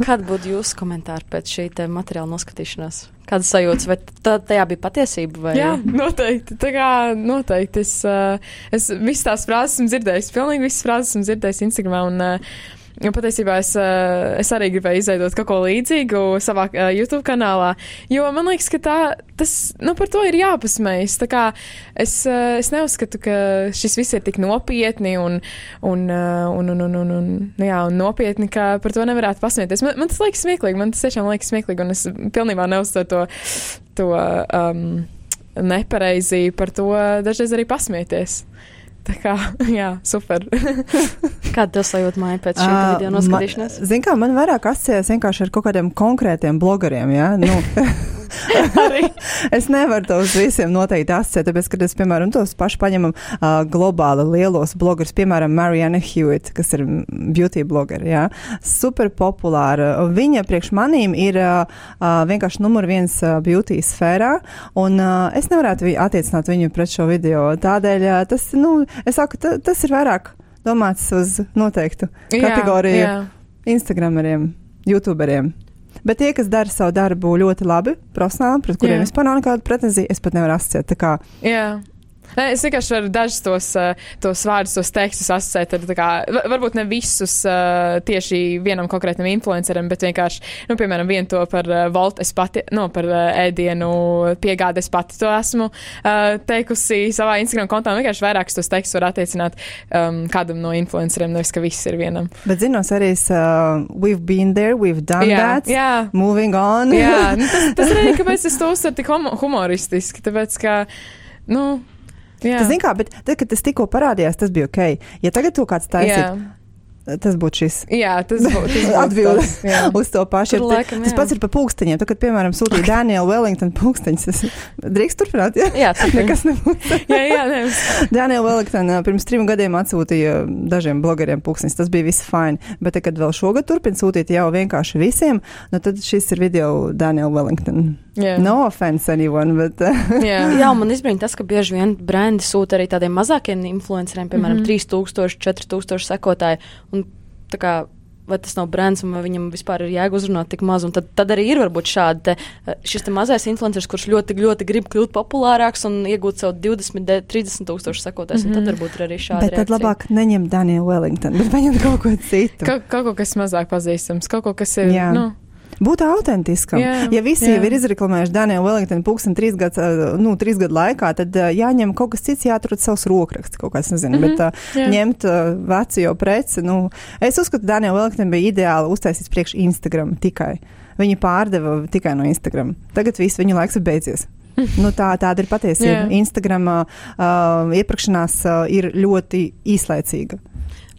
Speaker 2: Kāda būtu jūsu komentāri pēc šī te materiāla noskatīšanās? Kāda sajūta? Vai tā, tajā bija patiesība? Vai?
Speaker 3: Jā, noteikti. Tā kā noteikti es, uh, es visas tās frāzes esmu dzirdējis, pilnīgi visas frāzes esmu dzirdējis Instagramā. Un, uh, Jo patiesībā es, uh, es arī gribēju izveidot kaut ko līdzīgu savā uh, YouTube kanālā, jo man liekas, ka tā, tas, nu, par to ir jāpasmējas. Tā kā es, uh, es neuzskatu, ka šis viss ir tik nopietni un, un, uh, un, un, un, un, un, nu jā, un nopietni, ka par to nevarētu pasmieties. Man, man tas liekas smieklīgi, man tas tiešām liekas smieklīgi, un es pilnībā neuzsveru to, to um, nepareizi par to dažreiz arī pasmieties. Tā kā, jā, super.
Speaker 2: Kāda tev sajūta māja pēc šī uh, video noskatīšanās?
Speaker 4: Zini, kā man vairāk asociējas vienkārši ar kaut kādiem konkrētiem blogeriem, jā? Nu. es nevaru to uz visiem noteikti asociēt, tāpēc, ka es, piemēram, tos paši paņemam uh, globāli lielos blogerus, piemēram, Marianne Hewitt, kas ir beauty blogeri, jā, super populāra. Viņa priekš manīm ir uh, vienkārši numur viens uh, beauty sfērā, un uh, es nevarētu attiecināt viņu pret šo video. Tādēļ uh, tas, nu, es saku, tas ir vairāk domāts uz noteiktu kategoriju jā, jā. Instagrameriem, youtuberiem. Bet tie, kas dara savu darbu ļoti labi, profesionāli, pret kuriem Jā. vispār nav nekāda pretenzija, es pat nevaru asociēt.
Speaker 3: Nē, es vienkārši varu dažus tos, eh, tos vārdus, tos tekstus asociēt ar, kā, varbūt ne visus uh, tieši vienam konkrētam influenceram, bet vienkārši, nu, piemēram, vienu to par uh, Volt, es pati, nu, par ēdienu piegādi, es pati to esmu teikusi savā Instagram kontā, vienkārši vairākus tos tekstus var attiecināt um, kādam no influenceriem, nevis, ka viss ir vienam.
Speaker 4: Bet zinos arī, uh, we've been there, we've done jā, that, jā. moving on.
Speaker 3: jā, nu, tas, tas arī, kāpēc es to uztveru tik humoristiski, tāpēc, ka, nu,
Speaker 4: Tas, kā, bet tad, kad tas tikko parādījās, tas bija ok. Ja tagad to kāds taisītu, Tas būtu šis.
Speaker 3: Jā, tas būtu
Speaker 4: atbildes uz to pašu. Ir, laikam, tas pats ir par pūksteņiem. Tu, kad, piemēram, sūtīja Daniela Wellington pūksteņus, tas drīkst turpināt. Jā,
Speaker 2: jā
Speaker 4: nekas nebūs.
Speaker 3: jā, jā, nē.
Speaker 4: Daniela Wellington pirms trim gadiem atsūtīja dažiem blogeriem pūksteņus. Tas bija viss fine. Bet, te, kad vēl šogad turpina sūtīt jau vienkārši visiem, nu tad šis ir video Daniela Wellington. Yeah. No offense anyone, bet.
Speaker 2: yeah. Jā, man izbrīna tas, ka bieži vien brendi sūta arī tādiem mazākiem influenceriem, piemēram, mm -hmm. 3000, 4000 sekotāji. Un, kā, vai tas nav brands, vai viņam vispār ir jēga uzrunāt tik maz. Un tad, tad arī ir varbūt šādi te, šis te mazais influenceris, kurš ļoti, ļoti grib kļūt populārāks un iegūt savu 20, 30 tūkstošu sekotājus. Mm -hmm. Tad
Speaker 4: mhm.
Speaker 2: varbūt ir arī šādi.
Speaker 4: Bet reakcija. tad labāk neņemt Danielu Wellingtonu, bet paņemt kaut ko citu.
Speaker 3: Ka, kaut ko, kas mazāk pazīstams, kaut ko, kas ir. Jā. Nu,
Speaker 4: būt autentiskam. Jā, ja visi jā. jau ir izreklamējuši Danielu Wellingtonu pulksten trīs gadu, nu, trīs gadu laikā, tad jāņem kaut kas cits, jāatrod savs rokraksts, kaut kāds, nezinu, mm -hmm, bet jā. ņemt vecu jau preci. Nu, es uzskatu, ka Daniela Wellingtona bija ideāli uztaisīts priekš Instagram tikai. Viņi pārdeva tikai no Instagram. Tagad viss viņu laiks ir beidzies. nu, tā, tāda ir patiesība. Yeah. Instagram uh, iepirkšanās uh, ir ļoti īslaicīga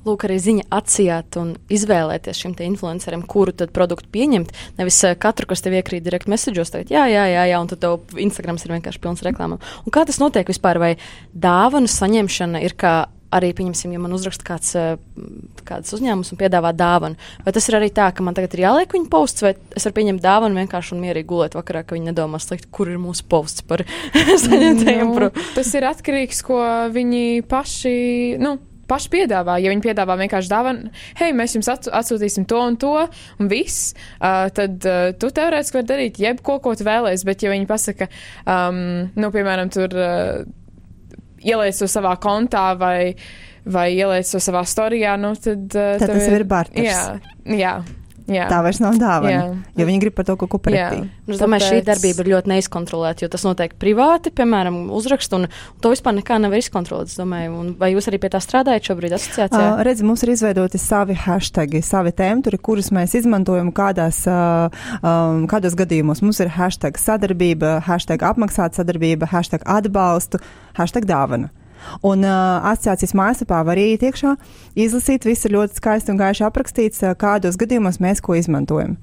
Speaker 2: lūk, arī ziņa atsijāt un izvēlēties šim influencerim, kuru tad produktu pieņemt. Nevis uh, katru, kas tev iekrīt direkt message'os, teikt, jā, jā, jā, jā, un tad tev Instagrams ir vienkārši pilns reklāmām. Un kā tas notiek vispār, vai dāvanu saņemšana ir kā arī, pieņemsim, ja man uzraksta kāds, uh, kāds uzņēmums un piedāvā dāvanu. Vai tas ir arī tā, ka man tagad ir jāliek viņa posts, vai es varu pieņemt dāvanu vienkārši un mierīgi gulēt vakarā, ka viņi nedomā slikt, kur ir mūsu posts par saņemtajiem.
Speaker 3: Nu, tas ir atkarīgs, ko viņi paši, nu, paši piedāvā. Ja viņi piedāvā vienkārši dāvanu, hei, mēs jums atsūtīsim to un to, un viss, uh, tad uh, tu teorētiski vari darīt jebko, ko tu vēlēsies. Bet, ja viņi pasaka, um, nu, piemēram, tur uh, ieliec to savā kontā vai, vai ieliec to savā storijā, nu, tad. Uh,
Speaker 4: tad tas ir barters.
Speaker 3: Jā, jā. Jā.
Speaker 4: tā vairs nav dāvana.
Speaker 3: Jā.
Speaker 4: Jo viņi grib par to kaut ko pretī.
Speaker 2: Nu, Es domāju, šī darbība ir ļoti neizkontrolēta, jo tas notiek privāti, piemēram, uzrakst, un to vispār nekā nevar izkontrolēt. domāju. Un vai jūs arī pie tā strādājat šobrīd asociācijā?
Speaker 4: Uh, redz, mums ir izveidoti savi hashtagi, savi tēmturi, kurus mēs izmantojam kādās, uh, um, kādos gadījumos. Mums ir hashtag sadarbība, hashtag apmaksāt sadarbība, hashtag atbalstu, hashtag dāvana. Un uh, asociācijas mājaslapā var iet iekšā, izlasīt, viss ir ļoti skaisti un gaiši aprakstīts, uh, kādos gadījumos mēs ko izmantojam.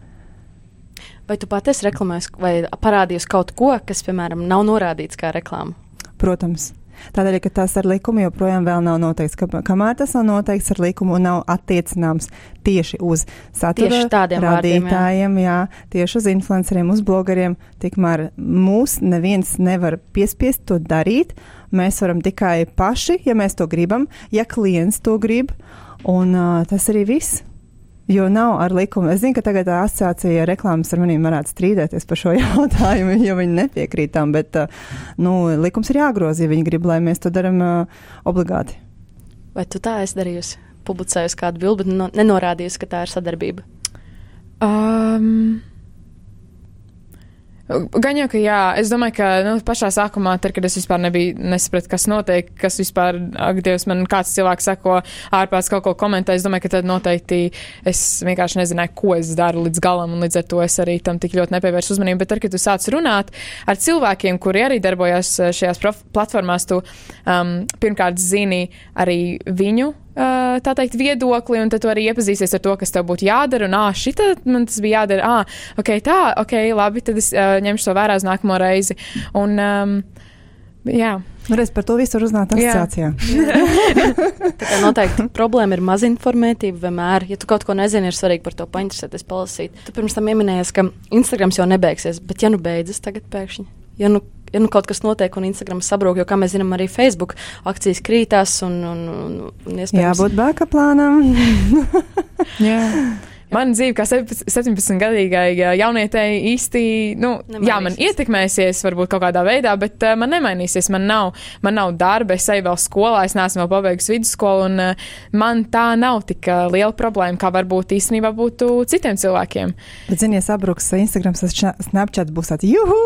Speaker 2: Vai tu pati esi reklamējis vai parādījis kaut ko, kas, piemēram, nav norādīts kā reklāma?
Speaker 4: Protams. Tādēļ, ka tas ar likumu joprojām vēl nav noteikts, ka, kamēr tas nav noteikts ar likumu nav attiecināms tieši uz satura
Speaker 2: Tieši tādiem vārdiem, jā.
Speaker 4: radītājiem, jā, tieši uz influenceriem, uz blogeriem, tikmēr mūs neviens nevar piespiest to darīt. Mēs varam tikai paši, ja mēs to gribam, ja klients to grib, un uh, tas arī viss. Jo nav ar likumu. Es zinu, ka tagad asociācija reklāmas ar maniem varētu strīdēties par šo jautājumu, jo viņi nepiekrīt tam, bet uh, nu, likums ir jāgroza, ja viņi grib, lai mēs to darām uh, obligāti.
Speaker 2: Vai tu tā esi darījusi? Publicējusi kādu bildi, bet no, nenorādījusi, ka tā ir sadarbība.
Speaker 3: Um, Gan jau, ka jā, es domāju, ka nu, pašā sākumā, tad, kad es vispār nebiju nesapratu, kas notiek, kas vispār, ak, Dievs, man kāds cilvēks sako ārpēc kaut ko komentē, es domāju, ka tad noteikti es vienkārši nezināju, ko es daru līdz galam, un līdz ar to es arī tam tik ļoti nepievērsu uzmanību. Bet tad, kad tu sāc runāt ar cilvēkiem, kuri arī darbojas eh, šajās platformās, tu um, pirmkārt zini arī viņu tā teikt, viedokli, un tad tu arī iepazīsies ar to, kas tev būtu jādara. Un, ah, šitā man tas bija jādara. Ah, ok, tā, ok, labi, tad es uh, ņemšu to vērā uz nākamo reizi. Un, um, jā,
Speaker 4: Nu, reiz par to visu var uzzināt
Speaker 3: Jā.
Speaker 4: asociācijā.
Speaker 2: Noteikti problēma ir mazinformētība vienmēr. Ja tu kaut ko nezini, ir svarīgi par to painteresēties, palasīt. Tu pirms tam pieminējies, ka Instagrams jau nebeigsies, bet ja nu beidzas tagad pēkšņi, ja nu, ja nu kaut kas notiek un Instagram sabrūk, jo, kā mēs zinām, arī Facebook akcijas krītās un, un, un, un iespējams.
Speaker 4: Jābūt backup plānam.
Speaker 3: jā. Man dzīve kā 17-gadīgai jaunietei īsti, nu, jā, man
Speaker 2: Nemainīsies.
Speaker 3: ietekmēsies varbūt kaut kādā veidā, bet uh, man nemainīsies. Man nav, man nav darba, es eju vēl skolā, es neesmu vēl pabeigusi vidusskolu, un uh, man tā nav tik uh, liela problēma, kā varbūt īstenībā būtu citiem cilvēkiem.
Speaker 4: Bet, zini, ja sabruks Instagram, Snapchat būs tāds, juhu!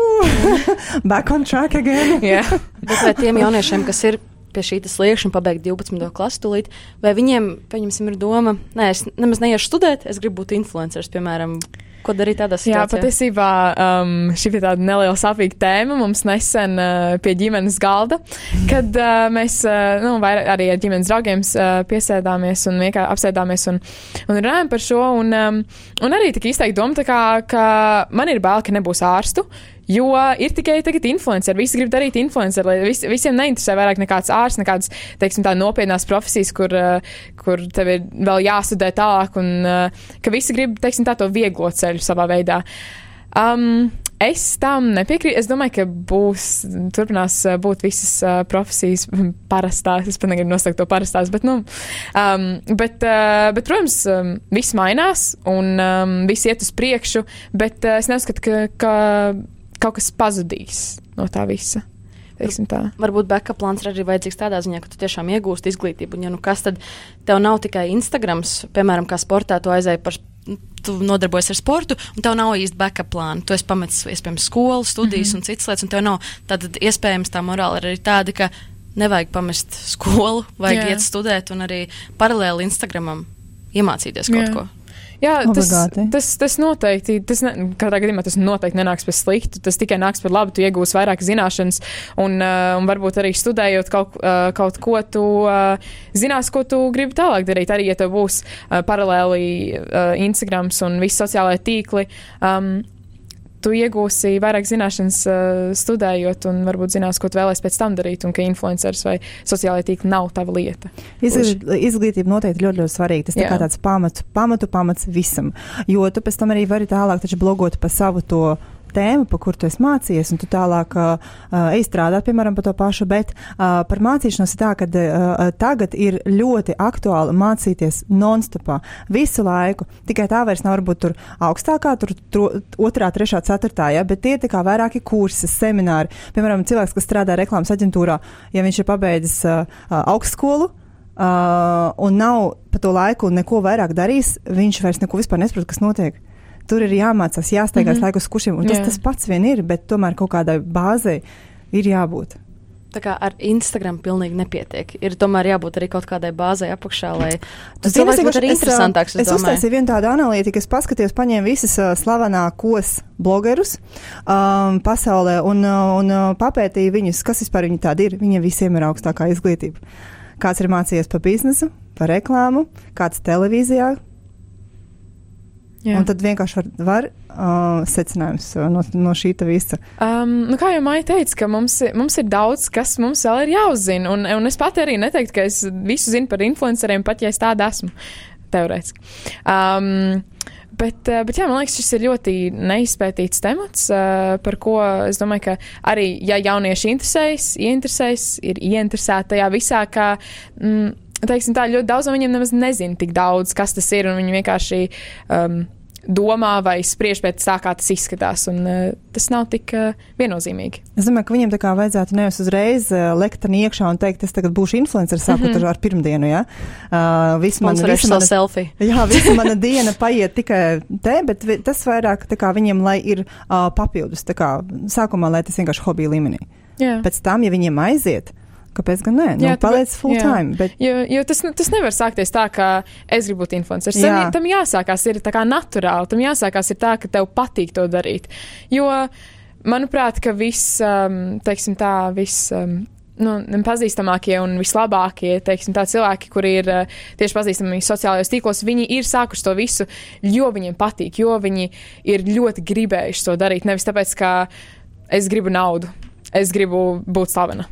Speaker 4: Back on track again!
Speaker 3: Jā.
Speaker 2: Bet vai tiem jauniešiem, kas ir pie šī sliekšņa, pabeigt 12. klasi, tūlīt, vai viņiem, pieņemsim, ir doma, nē, es nemaz neiešu studēt, es gribu būt influenceris, piemēram, ko darīt tādā
Speaker 3: Jā,
Speaker 2: situācijā?
Speaker 3: patiesībā um, šī bija tāda neliela sāpīga tēma mums nesen uh, pie ģimenes galda, kad uh, mēs uh, nu, arī ar ģimenes draugiem uh, piesēdāmies un vienkārši apsēdāmies un, un runājām par šo. Un, um, un arī tika izteikta doma, kā, ka man ir bail, ka nebūs ārstu. Jo ir tikai tagad influenceri, visi grib darīt influenceri, lai vis, visiem neinteresē vairāk nekāds ārsts, nekādas, teiksim, tā nopietnās profesijas, kur, uh, kur tev ir vēl jāstudē tālāk, un uh, ka visi grib, teiksim, tā to vieglo ceļu savā veidā. Um, es tam nepiekrītu. Es domāju, ka būs, turpinās uh, būt visas uh, profesijas parastās. Es pat negribu nosaukt to parastās, bet, nu, um, bet, uh, bet protams, um, viss mainās un um, viss iet uz priekšu, bet uh, es neuzskatu, ka, ka kaut kas pazudīs no tā visa.
Speaker 2: Varbūt backup plāns ir arī vajadzīgs tādā ziņā, ka tu tiešām iegūsti izglītību. Un, ja nu kas tad tev nav tikai Instagrams, piemēram, kā sportā, tu aizēji par. Tu nodarbojies ar sportu, un tev nav īsti backup plāna. Tu esi pametis, iespējams, skolu, studijas mm -hmm. un citas lietas, un tev nav tāda iespējams tā morāla ir arī tāda, ka nevajag pamest skolu, vajag
Speaker 3: Jā.
Speaker 2: iet studēt un arī paralēli Instagramam iemācīties kaut
Speaker 3: Jā.
Speaker 2: ko.
Speaker 3: Jā, tas,
Speaker 4: Obligāti.
Speaker 3: tas, tas noteikti, tas ne, katrā gadījumā tas noteikti nenāks par sliktu. Tas tikai nāks par labu, tu iegūsi vairāk zināšanas, un, uh, un varbūt arī studējot kaut, uh, kaut ko, tu uh, zinās, ko tu gribi tālāk darīt. Arī, ja tev būs uh, paralēli uh, Instagrams un visi sociālai tīkli. Um, Tu iegūsi vairāk zināšanas, uh, studējot, un varbūt zinās, ko tu vēlēsies pēc tam darīt, un ka influenceris vai sociālai tīkli nav tava lieta.
Speaker 4: Izglīt, izglītība noteikti ļoti, ļoti svarīga. Tas ir
Speaker 3: Jā.
Speaker 4: tāds pamatu, pamatu pamats visam. Jo tu pēc tam arī vari tālāk blogot pa savu to tēmu, pa kuru tu esi mācījies, un tu tālāk uh, ej strādāt, piemēram, par to pašu, bet uh, par mācīšanos ir tā, ka uh, tagad ir ļoti aktuāli mācīties non-stopā visu laiku. Tikai tā vairs nav varbūt tur augstākā, tur tro, otrā, trešā, ceturtā, ja, bet tie ir tā kā vairāki kursi, semināri. Piemēram, cilvēks, kas strādā reklāmas aģentūrā, ja viņš ir pabeidzis uh, augstskolu, uh, un nav pa to laiku neko vairāk darījis, viņš vairs neko vispār nesaprot, kas notiek. Tur ir jāmācās, jāsteigās mm -hmm. laikus kušiem, un tas,
Speaker 3: Jā.
Speaker 4: tas pats vien ir, bet tomēr kaut kādai bāzei ir jābūt.
Speaker 2: Tā kā ar Instagram pilnīgi nepietiek. Ir tomēr jābūt arī kaut kādai bāzei apakšā, lai tas cilvēks būtu arī interesantāks.
Speaker 4: Es, es uztaisīju vienu tādu analītiku, es paskatījos, paņēmu visas uh, slavenākos blogerus um, pasaulē un, un uh, papētīju viņus, kas vispār viņi tādi ir. Viņiem visiem ir augstākā izglītība. Kāds ir mācījies par biznesu, par reklāmu, kāds televīzijā.
Speaker 3: Jā.
Speaker 4: Un tad vienkārši var, var uh, secinājums uh, no, no šī visa.
Speaker 3: Um, nu, kā jau Maija teica, ka mums, mums ir daudz, kas mums vēl ir jāuzzina. Un, un es pat arī neteiktu, ka es visu zinu par influenceriem, pat ja es tāda esmu. Teorētiski. Um, Bet, eh, bet jā, man liekas, šis ir ļoti neizpētīts temats, eh, par ko es domāju, ka arī, ja jaunieši interesējas, ieinteresējas, ir ieinteresēti tajā visā, ka, mm, teiksim tā, ļoti daudz no viņiem nemaz nezina tik daudz, kas tas ir, viņi vienkārši um, domā vai spriež pēc tā, kā tas izskatās, un uh, tas nav tik uh, viennozīmīgi.
Speaker 4: Es domāju, ka viņiem tā kā vajadzētu nevis uzreiz uh, lekt tam iekšā un teikt, es tagad būšu influenceris sākot mm -hmm. ar pirmdienu. Ja? Uh, man,
Speaker 2: savu
Speaker 4: mana-
Speaker 2: selfiju.
Speaker 4: Jā, visa mana diena paiet tikai te, bet vi- tas vairāk kā, viņiem lai ir uh, papildus. Kā, sākumā, lai tas vienkārši hobija līmenī.
Speaker 3: Jā.
Speaker 4: Pēc tam, ja viņiem aiziet, kāpēc gan nē? Nu,
Speaker 3: Jā,
Speaker 4: paliec full
Speaker 3: jā.
Speaker 4: time. Bet,
Speaker 3: Jo, jo tas, tas nevar sākties tā, ka es gribu būt influenceris.
Speaker 4: Jā.
Speaker 3: Tam, jāsākās ir tā kā naturāli, tam jāsākās ir tā, ka tev patīk to darīt. Jo, manuprāt, ka viss, um, teiksim tā, viss. Um, Nu, pazīstamākie un vislabākie teiksim, tā, cilvēki, kuri ir uh, tieši pazīstami sociālajos tīklos, viņi ir sākuši to visu, jo viņiem patīk, jo viņi ir ļoti gribējuši to darīt. Nevis tāpēc, ka es gribu naudu, es gribu būt slavena.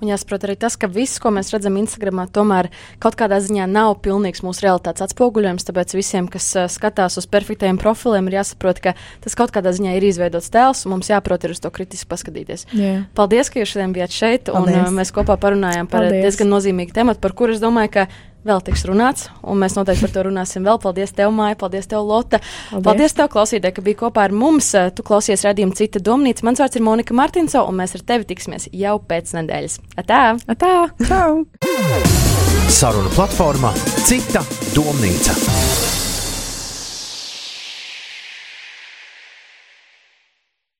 Speaker 2: Un jāsaprot arī tas, ka viss, ko mēs redzam Instagram, tomēr kaut kādā ziņā nav pilnīgs mūsu realitātes atspoguļojums. Tāpēc visiem, kas skatās uz perfektajiem profiliem, ir jāsaprot, ka tas kaut kādā ziņā ir izveidots tēls, un mums jāprot ir uz to kritiski paskatīties.
Speaker 3: Jā.
Speaker 2: Paldies, ka jūs šodien bijāt šeit, un
Speaker 4: Paldies.
Speaker 2: uh, mēs kopā parunājām par
Speaker 3: Paldies.
Speaker 2: diezgan nozīmīgu tematu, par kuru es domāju, ka vēl tiks runāts, un mēs noteikti par to runāsim vēl. Paldies tev, Māja, paldies tev, Lota. Paldies, paldies tev, klausītāji, ka biji kopā ar mums. Tu klausies redzējumu cita domnīca. Mans vārds ir Monika Martinso, un mēs ar tevi tiksimies jau pēc nedēļas. Atā!
Speaker 3: Tā!
Speaker 4: čau!
Speaker 1: Saruna platformā Cita domnīca.